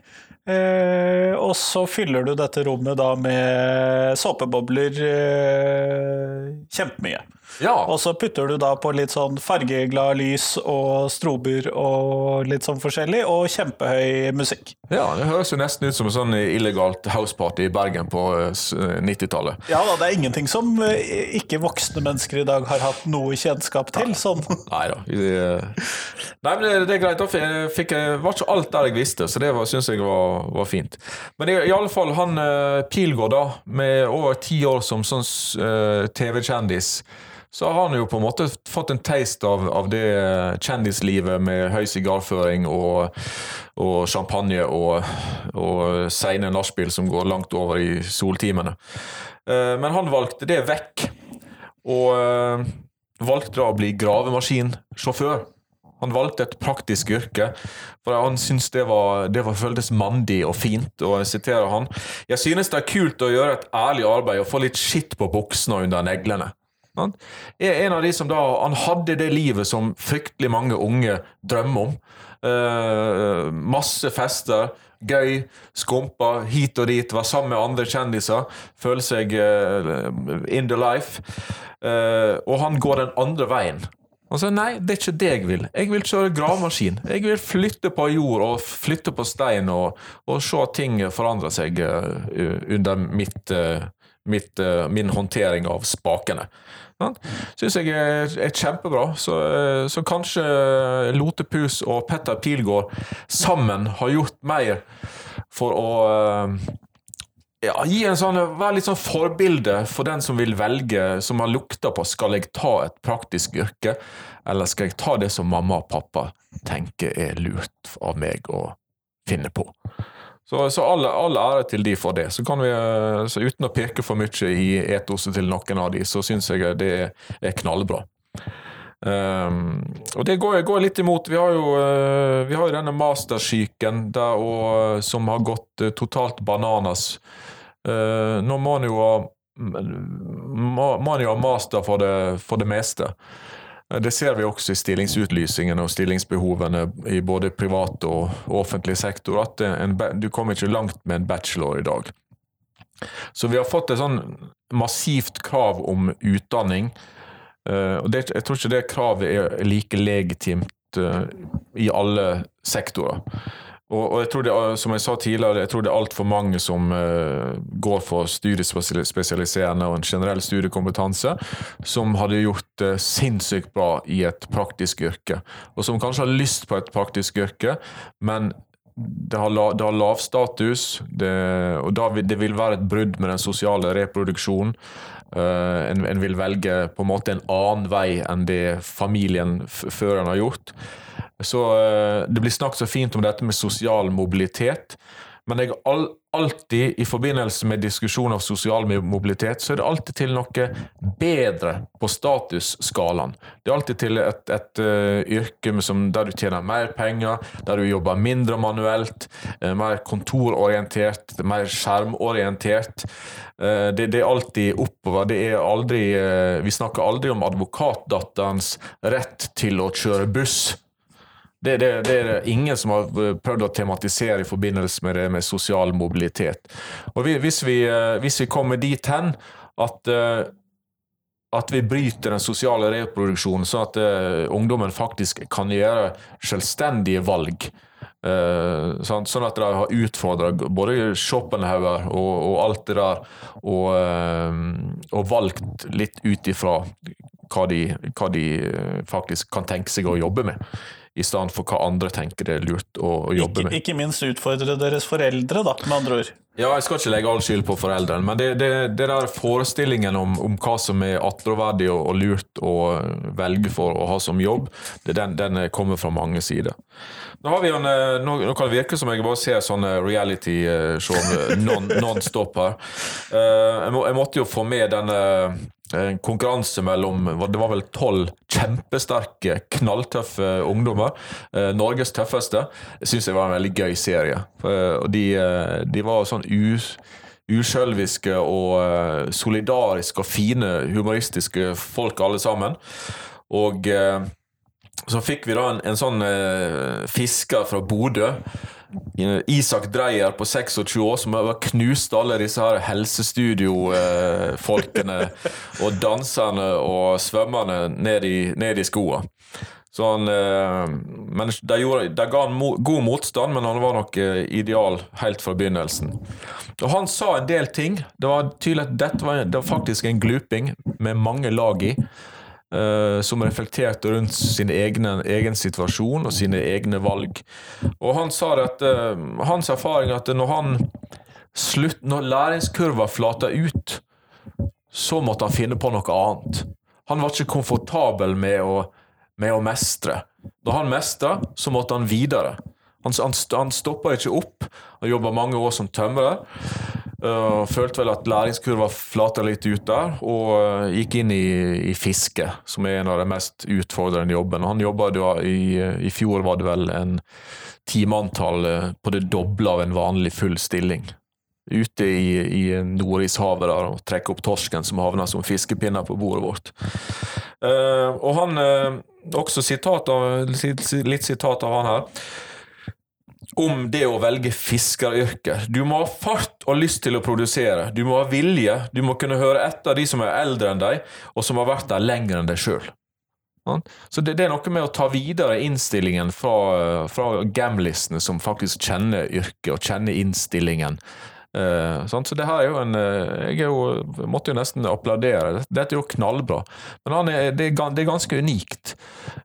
Eh, og så fyller du dette rommet da med såpebobler eh, kjempemye. Ja, Og så putter du da på litt sånn fargeglad lys og strober og litt sånn forskjellig, og kjempehøy musikk. ja, det høres jo nesten ut som en sånn illegalt houseparty i Bergen på eh, 90-tallet. Ja da, det er ingenting som eh, ikke voksne mennesker i dag har hatt noe kjennskap til. Sånn. Nei da. Nei, men det, er greit. Da fikk jeg var ikke alt der jeg visste, så det syns jeg var, var fint. Men i, i alle fall, han eh, Pilgaard, da, med over ti år som sånn uh, TV-kjendis, så har han jo på en måte fått en taste av, av det kjendislivet med høy sigarføring og, og champagne og, og seine nachspiel som går langt over i soltimene. Eh, Men han valgte det vekk, og eh, valgte da å bli gravemaskinsjåfør. Han valgte et praktisk yrke, for han syntes det, var, det var, føltes mandig og fint. Og jeg siterer han Jeg synes det er kult å gjøre et ærlig arbeid og få litt skitt på buksene og under neglene. Han er en av de som da Han hadde det livet som fryktelig mange unge drømmer om. Uh, masse fester, gøy, skumpa hit og dit, var sammen med andre kjendiser. Føle seg uh, in the life. Uh, og han går den andre veien. Han sa nei, det er ikke det jeg vil. Jeg vil kjøre gravemaskin. Jeg vil flytte på jord og flytte på stein og, og se ting forandre seg under mitt, mitt, min håndtering av spakene. Syns jeg er, kjempebra. Så, eh, så, kanskje Lotepus og Petter Pilgaard sammen har gjort mer for å eh, ja, gi en sånn, Vær litt sånn forbilde for den som vil velge, som har lukta på skal jeg ta et praktisk yrke, eller skal jeg ta det som mamma og pappa tenker er lurt av meg å finne på. Så, så all, all, ære til de for det. Så kan vi, eh, så uten å peke for mye i etoset til noen av de, så syns jeg det er knallbra. Um, og det går, går, litt imot. Vi har jo, uh, vi har jo denne mastersyken der, og, som har gått totalt bananas. Uh, nå må man jo ha, må, må jo ha master for det, for det meste. Det ser vi også i stillingsutlysningene og stillingsbehovene i både privat og offentlig sektor, at en, du kommer ikke langt med en bachelor i dag. Så vi har fått et sånn massivt krav om utdanning. Eh, og det, Jeg tror ikke det kravet er like legitimt eh, i alle sektorer. Og, og, jeg tror det, som jeg sa tidligere, jeg tror det er altfor mange som uh, går for studiespesialiserende og en generell studiekompetanse, som hadde gjort det sinnssykt bra i et praktisk yrke. Og som kanskje har lyst på et praktisk yrke, men det har, la, det har lav status, det, og da det vil være et brudd med den sosiale reproduksjonen. Uh, en, en, vil velge på en måte en annen vei enn det familien før en har gjort. Så uh, Det blir snakket så fint om dette med sosial mobilitet. Men jeg all, alltid, i forbindelse med diskusjon av sosial mobilitet, så er det alltid til noe bedre på statusskalaen. Det er alltid til et, et uh, yrke som, der du tjener mer penger, der du jobber mindre manuelt, uh, mer kontororientert, mer skjermorientert. Uh, det, det, er alltid oppover. Det er aldri Vi snakker aldri om advokatdatterens rett til å kjøre buss det, det, det, er det ingen som har eh, prøvd å tematisere i forbindelse med det med sosial mobilitet. Og Hvis vi, eh, hvis vi kommer dit hen at, eh, at vi bryter den sosiale reproduksjonen, sånn at ungdommen faktisk kan gjøre selvstendige valg, sånn, at de har utfordra både Schopenhauer og, og, alt det der, og, og valgt litt ut ifra hva hva de faktisk kan tenke seg å jobbe med i stedet for hva andre tenker det er lurt å, å jobbe ikke, med. Ikke minst utfordre deres foreldre, da, med andre ord. Ja, jeg skal ikke legge all skyld på foreldrene, men det, det, det der forestillingen om, om, hva som er attråverdig og, og, lurt å velge for å ha som jobb, den, den, kommer fra mange sider. Nå, har vi en, eh, nå, nå kan det virke som jeg bare ser sånne reality-show eh, non-stop her. Eh, jeg, må, jeg måtte jo få med denne en konkurranse mellom det var vel tolv kjempesterke, knalltøffe ungdommer. Norges tøffeste. Det syns jeg var en veldig gøy serie. De, de var sånn uskjølviske og solidariske og fine, humoristiske folk alle sammen. Og så fikk vi da en, en sånn fisker fra Bodø Isak Dreyer på 26 år som har knust alle disse her helsestudiofolkene og danserne og svømmerne ned i, ned i skoa. Så han, eh, men det, gjorde, det ga han god motstand, men han var nok eh, ideal helt fra begynnelsen. Og Han sa en del ting. Det var tydelig at dette var, det var faktisk en gluping med mange lag i. Uh, som reflekterte rundt sin egen, egen, situasjon og sine egne valg. Og han sa at hans erfaring er at når han slutt, når læringskurva flata ut, så måtte han finne på noe annet. Han var ikke komfortabel med å, med å mestre. Da han mestra, så måtte han videre. Han, han, han stoppa ikke opp. Han jobba mange år som tømrer. Uh, følte vel at læringskurva flata litt ut der, og uh, gikk inn i, i, fiske, som er en av de mest utfordrende jobbene. Han jobba i, i fjor var det vel en timeantall uh, på det doble av en vanlig full stilling. ute i, i Nordishavet der, og trekke opp torsken som havna som fiskepinner på bordet vårt. Uh, og han uh, Også sitat av, litt sitat av han her. Om det å velge fiskeryrket. Du må ha fart og lyst til å produsere. Du må ha vilje. Du må kunne høre etter de som er eldre enn deg, og som har vært der lenger enn deg sjøl. Så det, det, er noe med å ta videre innstillingen fra, fra gamlistene som faktisk kjenner yrket og kjenner innstillingen. Uh, så det her er jo en uh, Jeg er jo, måtte jo nesten applaudere. Dette er jo knallbra. Men er, det, er, det, er, ganske unikt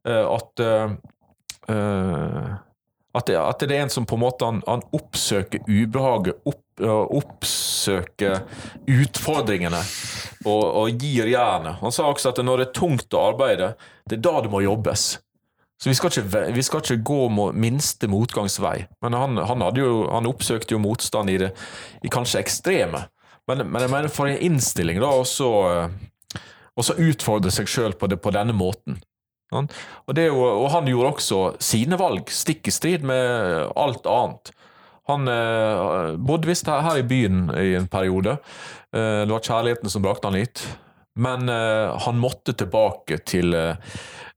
uh, at at det, at det, er en som på en måte han, han oppsøker ubehaget, opp, oppsøker utfordringene og, og gir jernet. Han sa også at når det er tungt å arbeide, det er da det må jobbes. Så vi skal ikke, vi skal ikke gå minste motgangsvei. Men han, han, jo, han, oppsøkte jo motstand i det i kanskje ekstreme. Men, men jeg mener for en innstilling, da, og så utfordre seg sjøl på, på, denne måten. Og, jo, og, han gjorde også sine valg, stikk i strid med alt annet. Han eh, bodde visst her, her, i byen i en periode. Eh, det var kjærligheten som brakte han hit. Men eh, han måtte tilbake til Eh,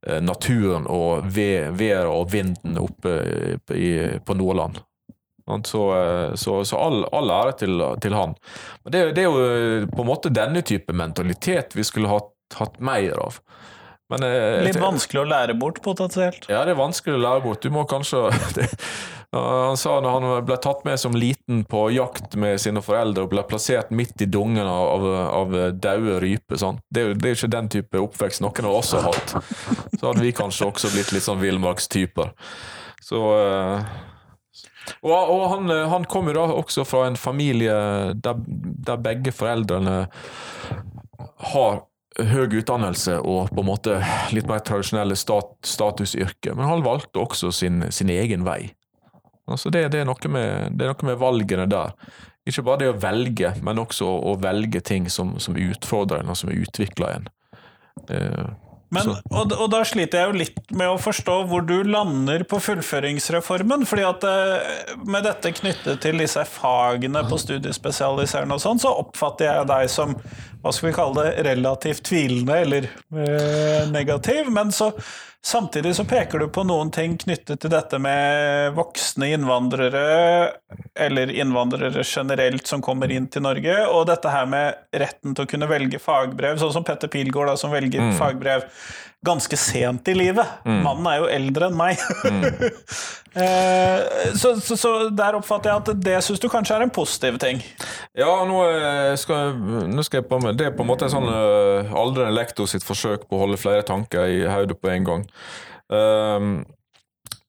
naturen og været og vinden oppe i, på Nordland. Så, eh, så, så all, all, ære til, til han. Men det, det, er jo eh, på en måte denne type mentalitet vi skulle hatt, hatt mer av. Men, Litt vanskelig å lære bort, potensielt? Ja, det er vanskelig å lære bort. Du må kanskje Han sa når han ble tatt med som liten på jakt med sine foreldre og ble plassert midt i dungen av, av daue ryper sånn. det, det, er jo ikke den type oppvekst noen av oss har hatt. Så hadde vi kanskje også blitt litt sånn villmarkstyper. Så uh, og, og han, han kom jo da også fra en familie der, der begge foreldrene har høy utdannelse og på en måte litt mer tradisjonelle stat, statusyrker, men han valgte også sin, sin egen vei. Altså det, det, er med, det, er noe med, valgene der. Ikke bare det å velge, men også å, å velge ting som, som, utfordrer en, og som utvikler en. Men, og, og, da sliter jeg jo litt med å forstå hvor du lander på fullføringsreformen. fordi at eh, med dette knyttet til disse fagene på studiespesialiserende og sånn, så oppfatter jeg deg som hva skal vi kalle det, relativt tvilende eller eh, negativ. Men så Samtidig så peker du på noen ting knyttet til dette med voksne innvandrere, eller innvandrere generelt som kommer inn til Norge, og dette her med retten til å kunne velge fagbrev, sånn som Petter Pilgaard, da, som velger mm. fagbrev ganske sent i livet. Mm. Mannen er jo eldre enn meg. Mm. Eh, så, så, så, der oppfatter jeg at det syns du kanskje er en positiv ting? Ja, nå eh, skal, nå skal jeg på med Det er på en måte en sånn uh, aldrende lektor sitt forsøk på å holde flere tanker i hodet på en gang. Um,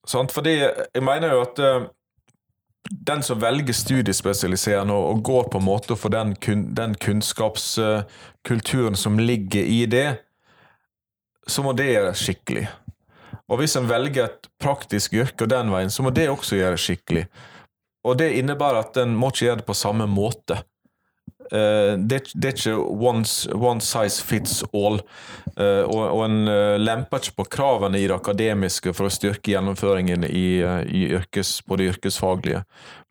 sant? Fordi jeg mener jo at uh, den som velger studiespesialiserende og, og, går på en måte for den, kun, den kunnskapskulturen som ligger i det, så må det gjøres skikkelig. Og hvis en velger et praktisk yrke den veien, så må det også gjøres skikkelig. Og det innebærer at en må ikke gjøre det på samme måte. Uh, det, det, er ikke one, one size fits all, uh, og, og, en uh, lemper ikke på kravene i det akademiske for å styrke gjennomføringen i, i yrkes, på det yrkesfaglige.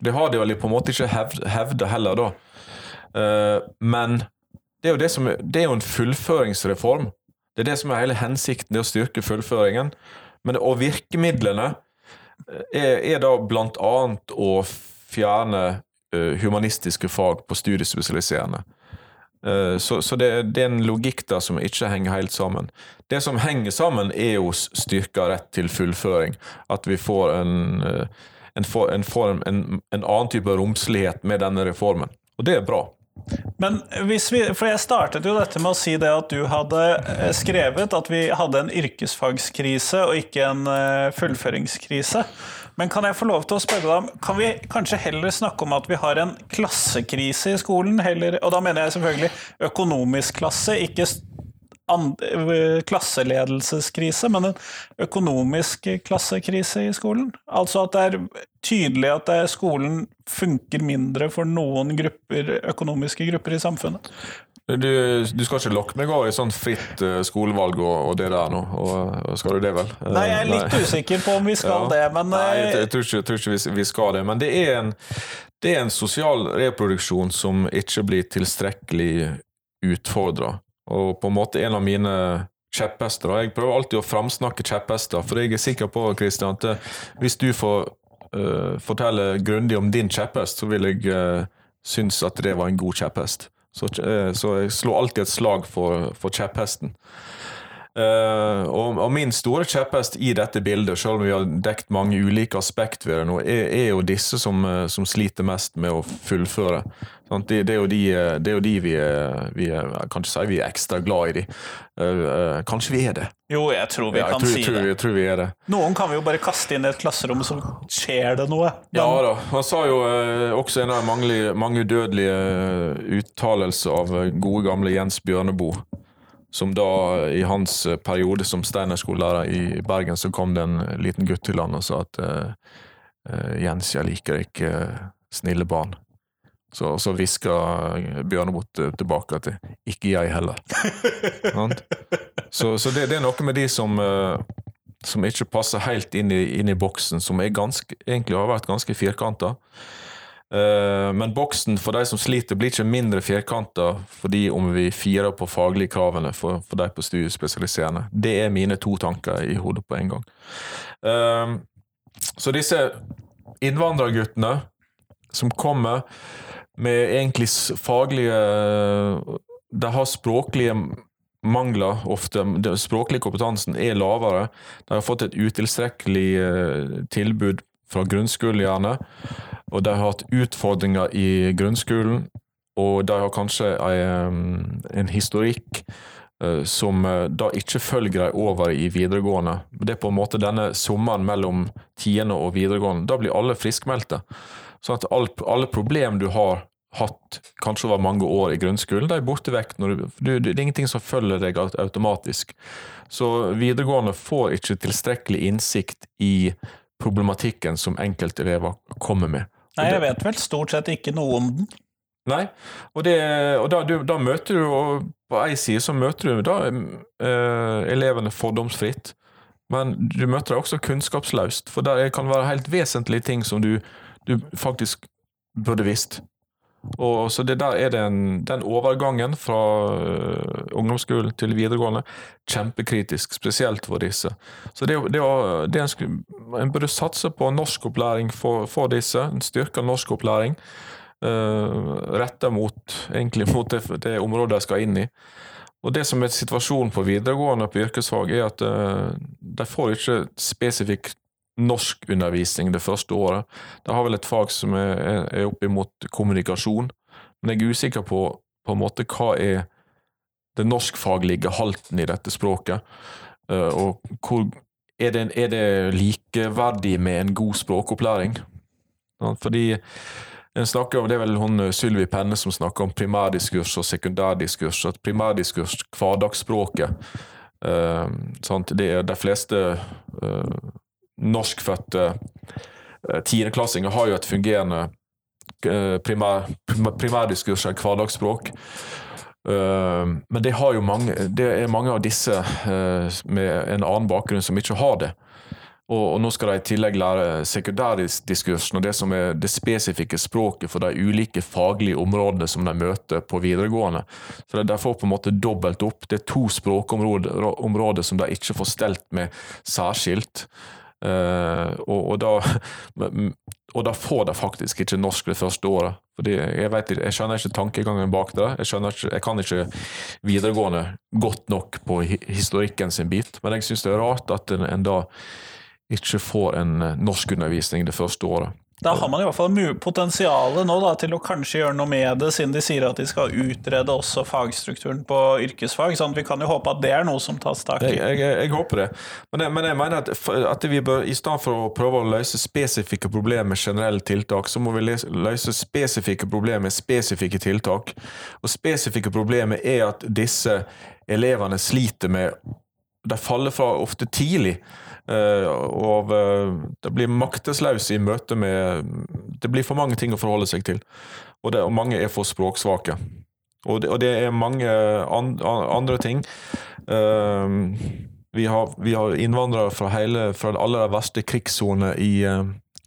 Det har de vel på en måte ikke hevd, hevda heller, da. men det er, jo det, som, det er jo en fullføringsreform. Det er det som er hele hensikten, det å styrke fullføringen. Men, og virkemidlene eh, er, er da blant annet å fjerne uh, humanistiske fag på studiespesialiserende. Uh, så, så det, det, er en logikk der som ikke henger helt sammen. Det som henger sammen, er jo styrka rett til fullføring. At vi får en, en, en, en, en annen type romslighet med denne reformen. Og det er bra. Men hvis vi, for jeg startet jo dette med å si det at du hadde eh, skrevet at vi hadde en yrkesfagskrise og ikke en eh, fullføringskrise. Men kan jeg få lov til å spørre deg om, kan vi kanskje heller snakke om at vi har en klassekrise i skolen? Heller, og da mener jeg selvfølgelig økonomisk klasse, ikke klasseledelseskrise, men en økonomisk klassekrise i skolen. Altså at det er tydelig at skolen funker mindre for noen grupper, økonomiske grupper i samfunnet. Du, du, skal ikke lokke meg over i sånt fritt uh, skolevalg og, og, det der nå? Og, skal du det, vel? Nei, jeg er litt Nei. usikker på om vi skal ja. det, men Nei, jeg, jeg, tror ikke, jeg tror ikke vi, vi, skal det. Men det er en det er en sosial reproduksjon som ikke blir tilstrekkelig utfordra. Og på en måte en av mine kjepphester. Jeg prøver alltid å framsnakke kjepphester, for jeg er sikker på Christian, at eh, hvis du får uh, fortelle grundig om din kjepphest, så vil jeg uh, synes at det var en god kjepphest. Så, uh, så jeg slår alltid et slag for, for kjepphesten. Uh, og, og, min store kjepphest i dette bildet, selv om vi har dekt mange ulike aspekt ved det nå, er, er jo disse som, som, sliter mest med å fullføre. Det, det, er jo de, det er jo de vi, vi kan ikke si vi er ekstra glad i. de. Uh, kanskje vi er det? Jo, jeg tror vi ja, kan tror, si tror, det. Jeg tror vi er det. Noen kan vi jo bare kaste inn i et klasserom, så skjer det noe. Den... Ja da. Han sa jo uh, også en av mange, mange udødelige uttalelser av gode, gamle Jens Bjørneboe som da i hans eh, periode som steinerskolelærer i Bergen, så kom det en liten gutt til han og sa at uh, Jens, jeg liker ikke snille barn. Så, så hviska Bjørnebot tilbake at ikke jeg heller. så, så det, det, er noe med de som, som ikke passer helt inn i, inn i boksen, som ganske, egentlig har vært ganske firkanta. Eh, men boksen for de som sliter, blir ikke mindre firkanta fordi om vi firer på faglige kravene for, for de på studiespesialiserende. Det er mine to tanker i hodet på en gang. Eh, så disse innvandrerguttene som kommer med egentlig faglige De har språklige mangler ofte. Den språklige kompetansen er lavere. De har fått et utilstrekkelig eh, tilbud fra grunnskolen, gjerne. Og de har hatt utfordringer i grunnskolen, og de har kanskje en, en historikk uh, som uh, da ikke følger dem over i videregående. Det er på en måte denne sommeren mellom tiende og videregående. Da blir alle friskmeldte. Sånn at alle, alle problem du har hatt kanskje over mange år i grunnskolen, de er borte vekk. Du, du, det er ingenting som følger deg automatisk. Så videregående får ikke tilstrekkelig innsikt i problematikken som enkeltelever kommer med. Nei, jeg vet vel stort sett ikke noe om den. Nei, og, det, og da, du, da, møter du og På ei side så møter du da eh, elevene fordomsfritt, men du møter dem også kunnskapsløst. For det kan være helt vesentlige ting som du, du faktisk burde visst. Og så det der er den, den overgangen fra uh, ungdomsskolen til videregående kjempekritisk, spesielt for disse. Så det, det, det en, en, burde satse på norskopplæring for, for disse, en styrka norskopplæring. Uh, retta mot, mot det, det, området de skal inn i. Og Det som er situasjonen på videregående på yrkesfag, er at uh, de får ikke spesifikk norskundervisning det første året. De har vel et fag som er, er opp imot kommunikasjon, men jeg er usikker på på en måte hva er den norskfaglige halten i dette språket, eh, og hvor er det, er det likeverdig med en god språkopplæring? Fordi en snakker om, Det er vel hun Sylvi Penne som snakker om primærdiskurs og sekundærdiskurs. At primærdiskurs, hverdagsspråket det er De fleste uh, norskfødte eh, tiendeklassinger har jo et fungerende eh, primær, primærdiskurs, et hverdagsspråk. Uh, men det, har jo mange, det er mange av disse med en annen bakgrunn som ikke har det. Og, og nå skal de i tillegg lære sekundærdiskursen og det som er det spesifikke språket for de ulike faglige områdene som de møter på videregående. Så De får på en måte dobbelt opp. Det er to språkområder som de ikke får stelt med særskilt. Uh, og, og, da, og, da, får de faktisk ikke norsk det første året. Fordi jeg, vet, jeg skjønner ikke tankegangen bak det. Jeg, ikke, jeg kan ikke videregående godt nok på historikken sin bit. Men jeg syns det er rart at en, en da ikke får en eh, norskundervisning det første året. Da har man i hvert fall potensialet nå da, til å kanskje gjøre noe med det, siden de sier at de skal utrede også fagstrukturen på yrkesfag. sånn Vi kan jo håpe at det er noe som tas tak i. Jeg, jeg, jeg håper det. Men jeg, men jeg mener at, at, vi bør, i stedet for å prøve å løse spesifikke problemer med generelle tiltak, så må vi løse spesifikke problemer med spesifikke tiltak. Og spesifikke problemer er at disse elevene sliter med De faller fra ofte tidlig. Eh, og eh, det blir maktesløse i møte med Det blir for mange ting å forholde seg til. Og, det, og mange er for språksvake. Og det, og det er mange andre ting. Eh, vi har, vi har innvandrere fra, hele, fra alle de verste krigssonene i,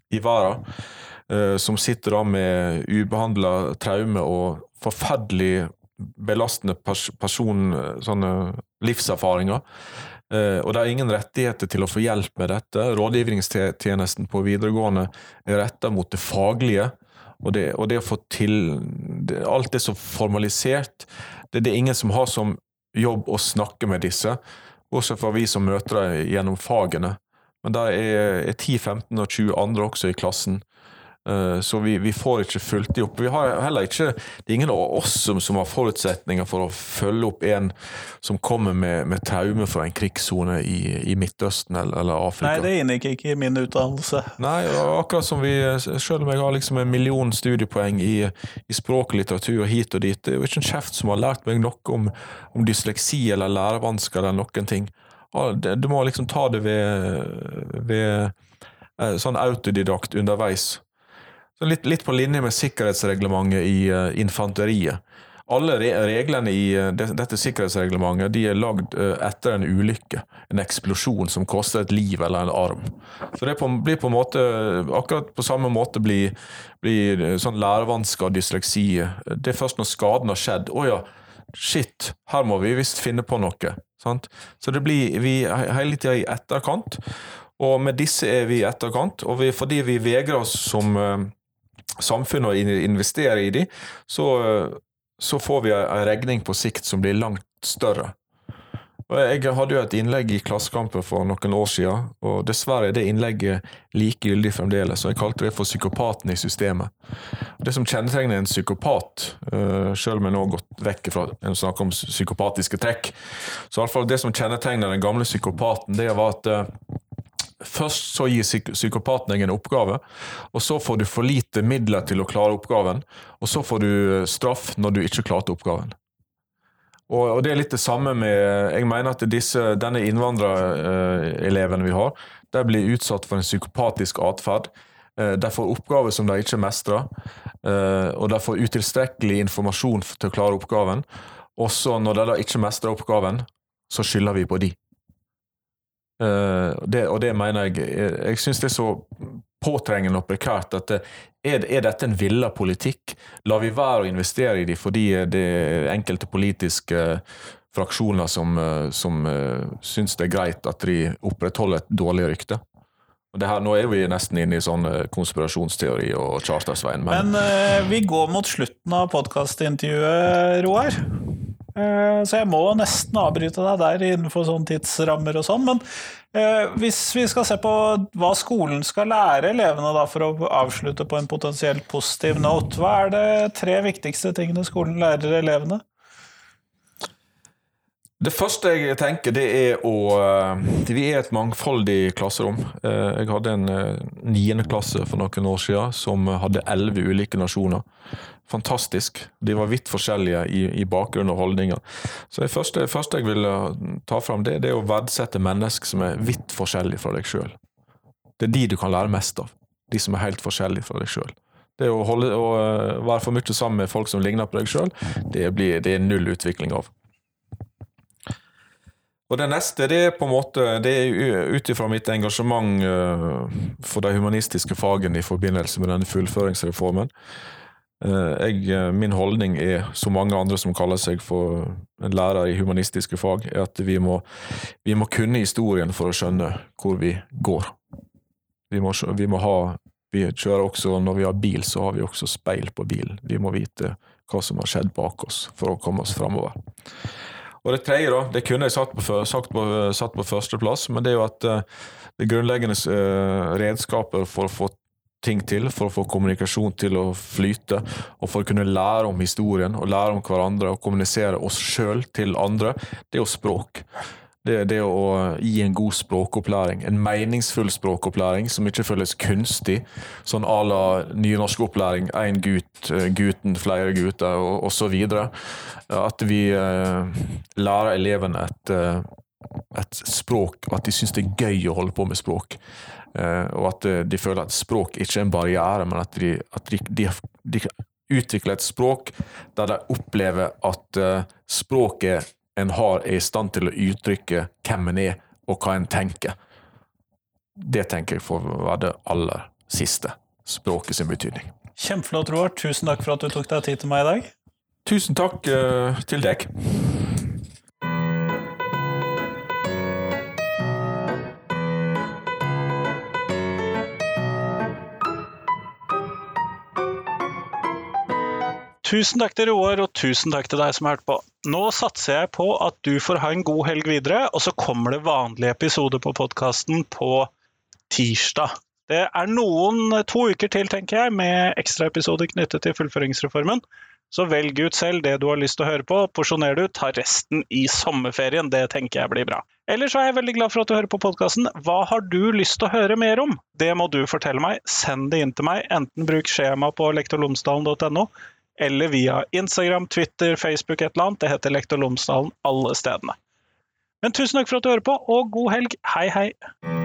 i verden. som sitter da med ubehandla traume og forferdelig belastende pers person, sånne livserfaringer. Eh, og det er ingen rettigheter til å få hjelp med dette. Rådgivningstjenesten på videregående er retta mot det faglige. Og det, og det å få til det, Alt er så formalisert. Det, det, er ingen som har som jobb å snakke med disse, også for vi som møter dem gjennom fagene. Men det er, er 10, 15 og 20 andre også i klassen så vi, vi, får ikke fulgt dem opp. Vi har heller ikke, Det er ingen av oss som, som har forutsetninger for å følge opp en som kommer med, med traume fra en krigssone i, i, Midtøsten eller, eller, Afrika. Nei, det inngikk ikke i min utdannelse. Nei, akkurat som vi, selv om jeg har liksom en million studiepoeng i, i språk og litteratur hit og dit, det er jo ikke en kjeft som har lært meg noe om, om dysleksi eller lærevansker eller noen ting. Du må liksom ta det ved, ved eh, sånn autodidakt underveis. Litt, litt, på linje med sikkerhetsreglementet i uh, infanteriet. Alle re reglene i uh, det, dette sikkerhetsreglementet de er lagd uh, etter en ulykke, en eksplosjon som koster et liv eller en arm. Så det på, blir på en måte, akkurat på samme måte blir, blir sånn lærevansker og dysleksi. Det er først når skaden har skjedd. Å ja, shit, her må vi visst finne på noe. Sant? Så det blir vi hele tida i etterkant. Og med disse er vi i etterkant, og vi, fordi vi vegrer oss som samfunnet og investere i de, så, så får vi en regning på sikt som blir langt større. Jeg hadde jo et innlegg i Klassekampen for noen år siden, og dessverre er det innlegget like gyldig fremdeles. og Jeg kalte det for 'psykopaten i systemet'. Det som kjennetegner en psykopat, eh, selv om jeg nå har gått vekk fra å snakke om psykopatiske trekk, så i alle fall det som kjennetegner den gamle psykopaten, det var at eh, Først så gir psykopaten deg en oppgave, og så får du for lite midler til å klare oppgaven. Og så får du straff når du ikke klarte oppgaven. Og, det er litt det samme med Jeg mener at disse, denne innvandrereleven vi har, de blir utsatt for en psykopatisk atferd. Eh, de får oppgaver som de ikke mestrer, eh, og de får utilstrekkelig informasjon til å klare oppgaven. Også når de da ikke mestrer oppgaven, så skylder vi på de. Uh, det, og det mener jeg Jeg, syns det er så påtrengende og prekært at er, er, dette en villa politikk? Lar vi være å investere i dem fordi det er enkelte politiske fraksjoner som, eh, som uh, syns det er greit at de opprettholder et dårlig rykte? Her, nå er vi nesten inne i sånn konspirasjonsteori og chartersveien. Men, men uh, vi går mot slutten av podkastintervjuet, Roar. Eh, så jeg må nesten avbryte deg der innenfor sånne tidsrammer og sånn. Men eh, hvis vi skal se på hva skolen skal lære elevene da, for å avslutte på en potensielt positiv note, hva er det tre viktigste tingene skolen lærer elevene? Det første jeg tenker, det er å eh, Vi er et mangfoldig klasserom. Jeg hadde en niendeklasse for noen år siden som hadde elleve ulike nasjoner fantastisk. De var vidt forskjellige i, i bakgrunn og holdninger. Så det første, første jeg vil ta fram, det, det er å verdsette mennesker som er vidt forskjellige fra deg sjøl. Det er de du kan lære mest av. De som er helt forskjellige fra deg sjøl. Det å, holde, å eh, være for mye sammen med folk som ligner på deg sjøl, det, det, er null utvikling av. Og det neste det er på en måte, det er ut ifra mitt engasjement eh, for de humanistiske fagene i forbindelse med denne fullføringsreformen. Eh, jeg, eh, min holdning er, som mange andre som kaller seg for en lærer i humanistiske fag, er at vi må, vi må kunne historien for å skjønne hvor vi går. Vi må, vi må, ha Vi kjører også, når vi har bil, så har vi også speil på bilen. Vi må vite hva som har skjedd bak oss, for å komme oss framover. Og det tredje, da, det kunne jeg satt på, sagt på, satt på førsteplass, men det er jo at uh, det grunnleggende redskaper for å få ting til for å få kommunikasjon til å flyte, og for å kunne lære om historien og lære om hverandre og kommunisere oss sjøl til andre, det er jo språk. Det er det å gi en god språkopplæring, en meningsfull språkopplæring som ikke føles kunstig, sånn à la nynorskopplæring, én gutt, eh, gutten, flere gutter osv. At vi eh, lærer elevene et, eh, et språk, at de syns det er gøy å holde på med språk. Eh, og at eh, de føler at språk ikke er en barriere, men at de, at de, de, de utvikler et språk der de opplever at eh, språket en har, er i stand til å uttrykke hvem en er, og hva en tenker. Det tenker jeg får være det aller siste. språket sin betydning. Kjempeflott, Roar. Tusen takk for at du tok deg tid til meg i dag. Tusen takk uh, til deg. Tusen takk til Roar, og tusen takk til deg som har hørt på. Nå satser jeg på at du får ha en god helg videre, og så kommer det vanlige episoder på podkasten på tirsdag. Det er noen to uker til, tenker jeg, med ekstraepisoder knyttet til fullføringsreformen. Så velg ut selv det du har lyst til å høre på, porsjoner du, ta resten i sommerferien. Det tenker jeg blir bra. Ellers er jeg veldig glad for at du hører på podkasten. Hva har du lyst til å høre mer om? Det må du fortelle meg. Send det inn til meg. Enten bruk skjema på lektorlomsdalen.no, eller via Instagram, Twitter, Facebook, et eller annet. Det heter Lektor Lomsdalen alle stedene. Men tusen takk for at du hører på, og god helg. Hei, hei.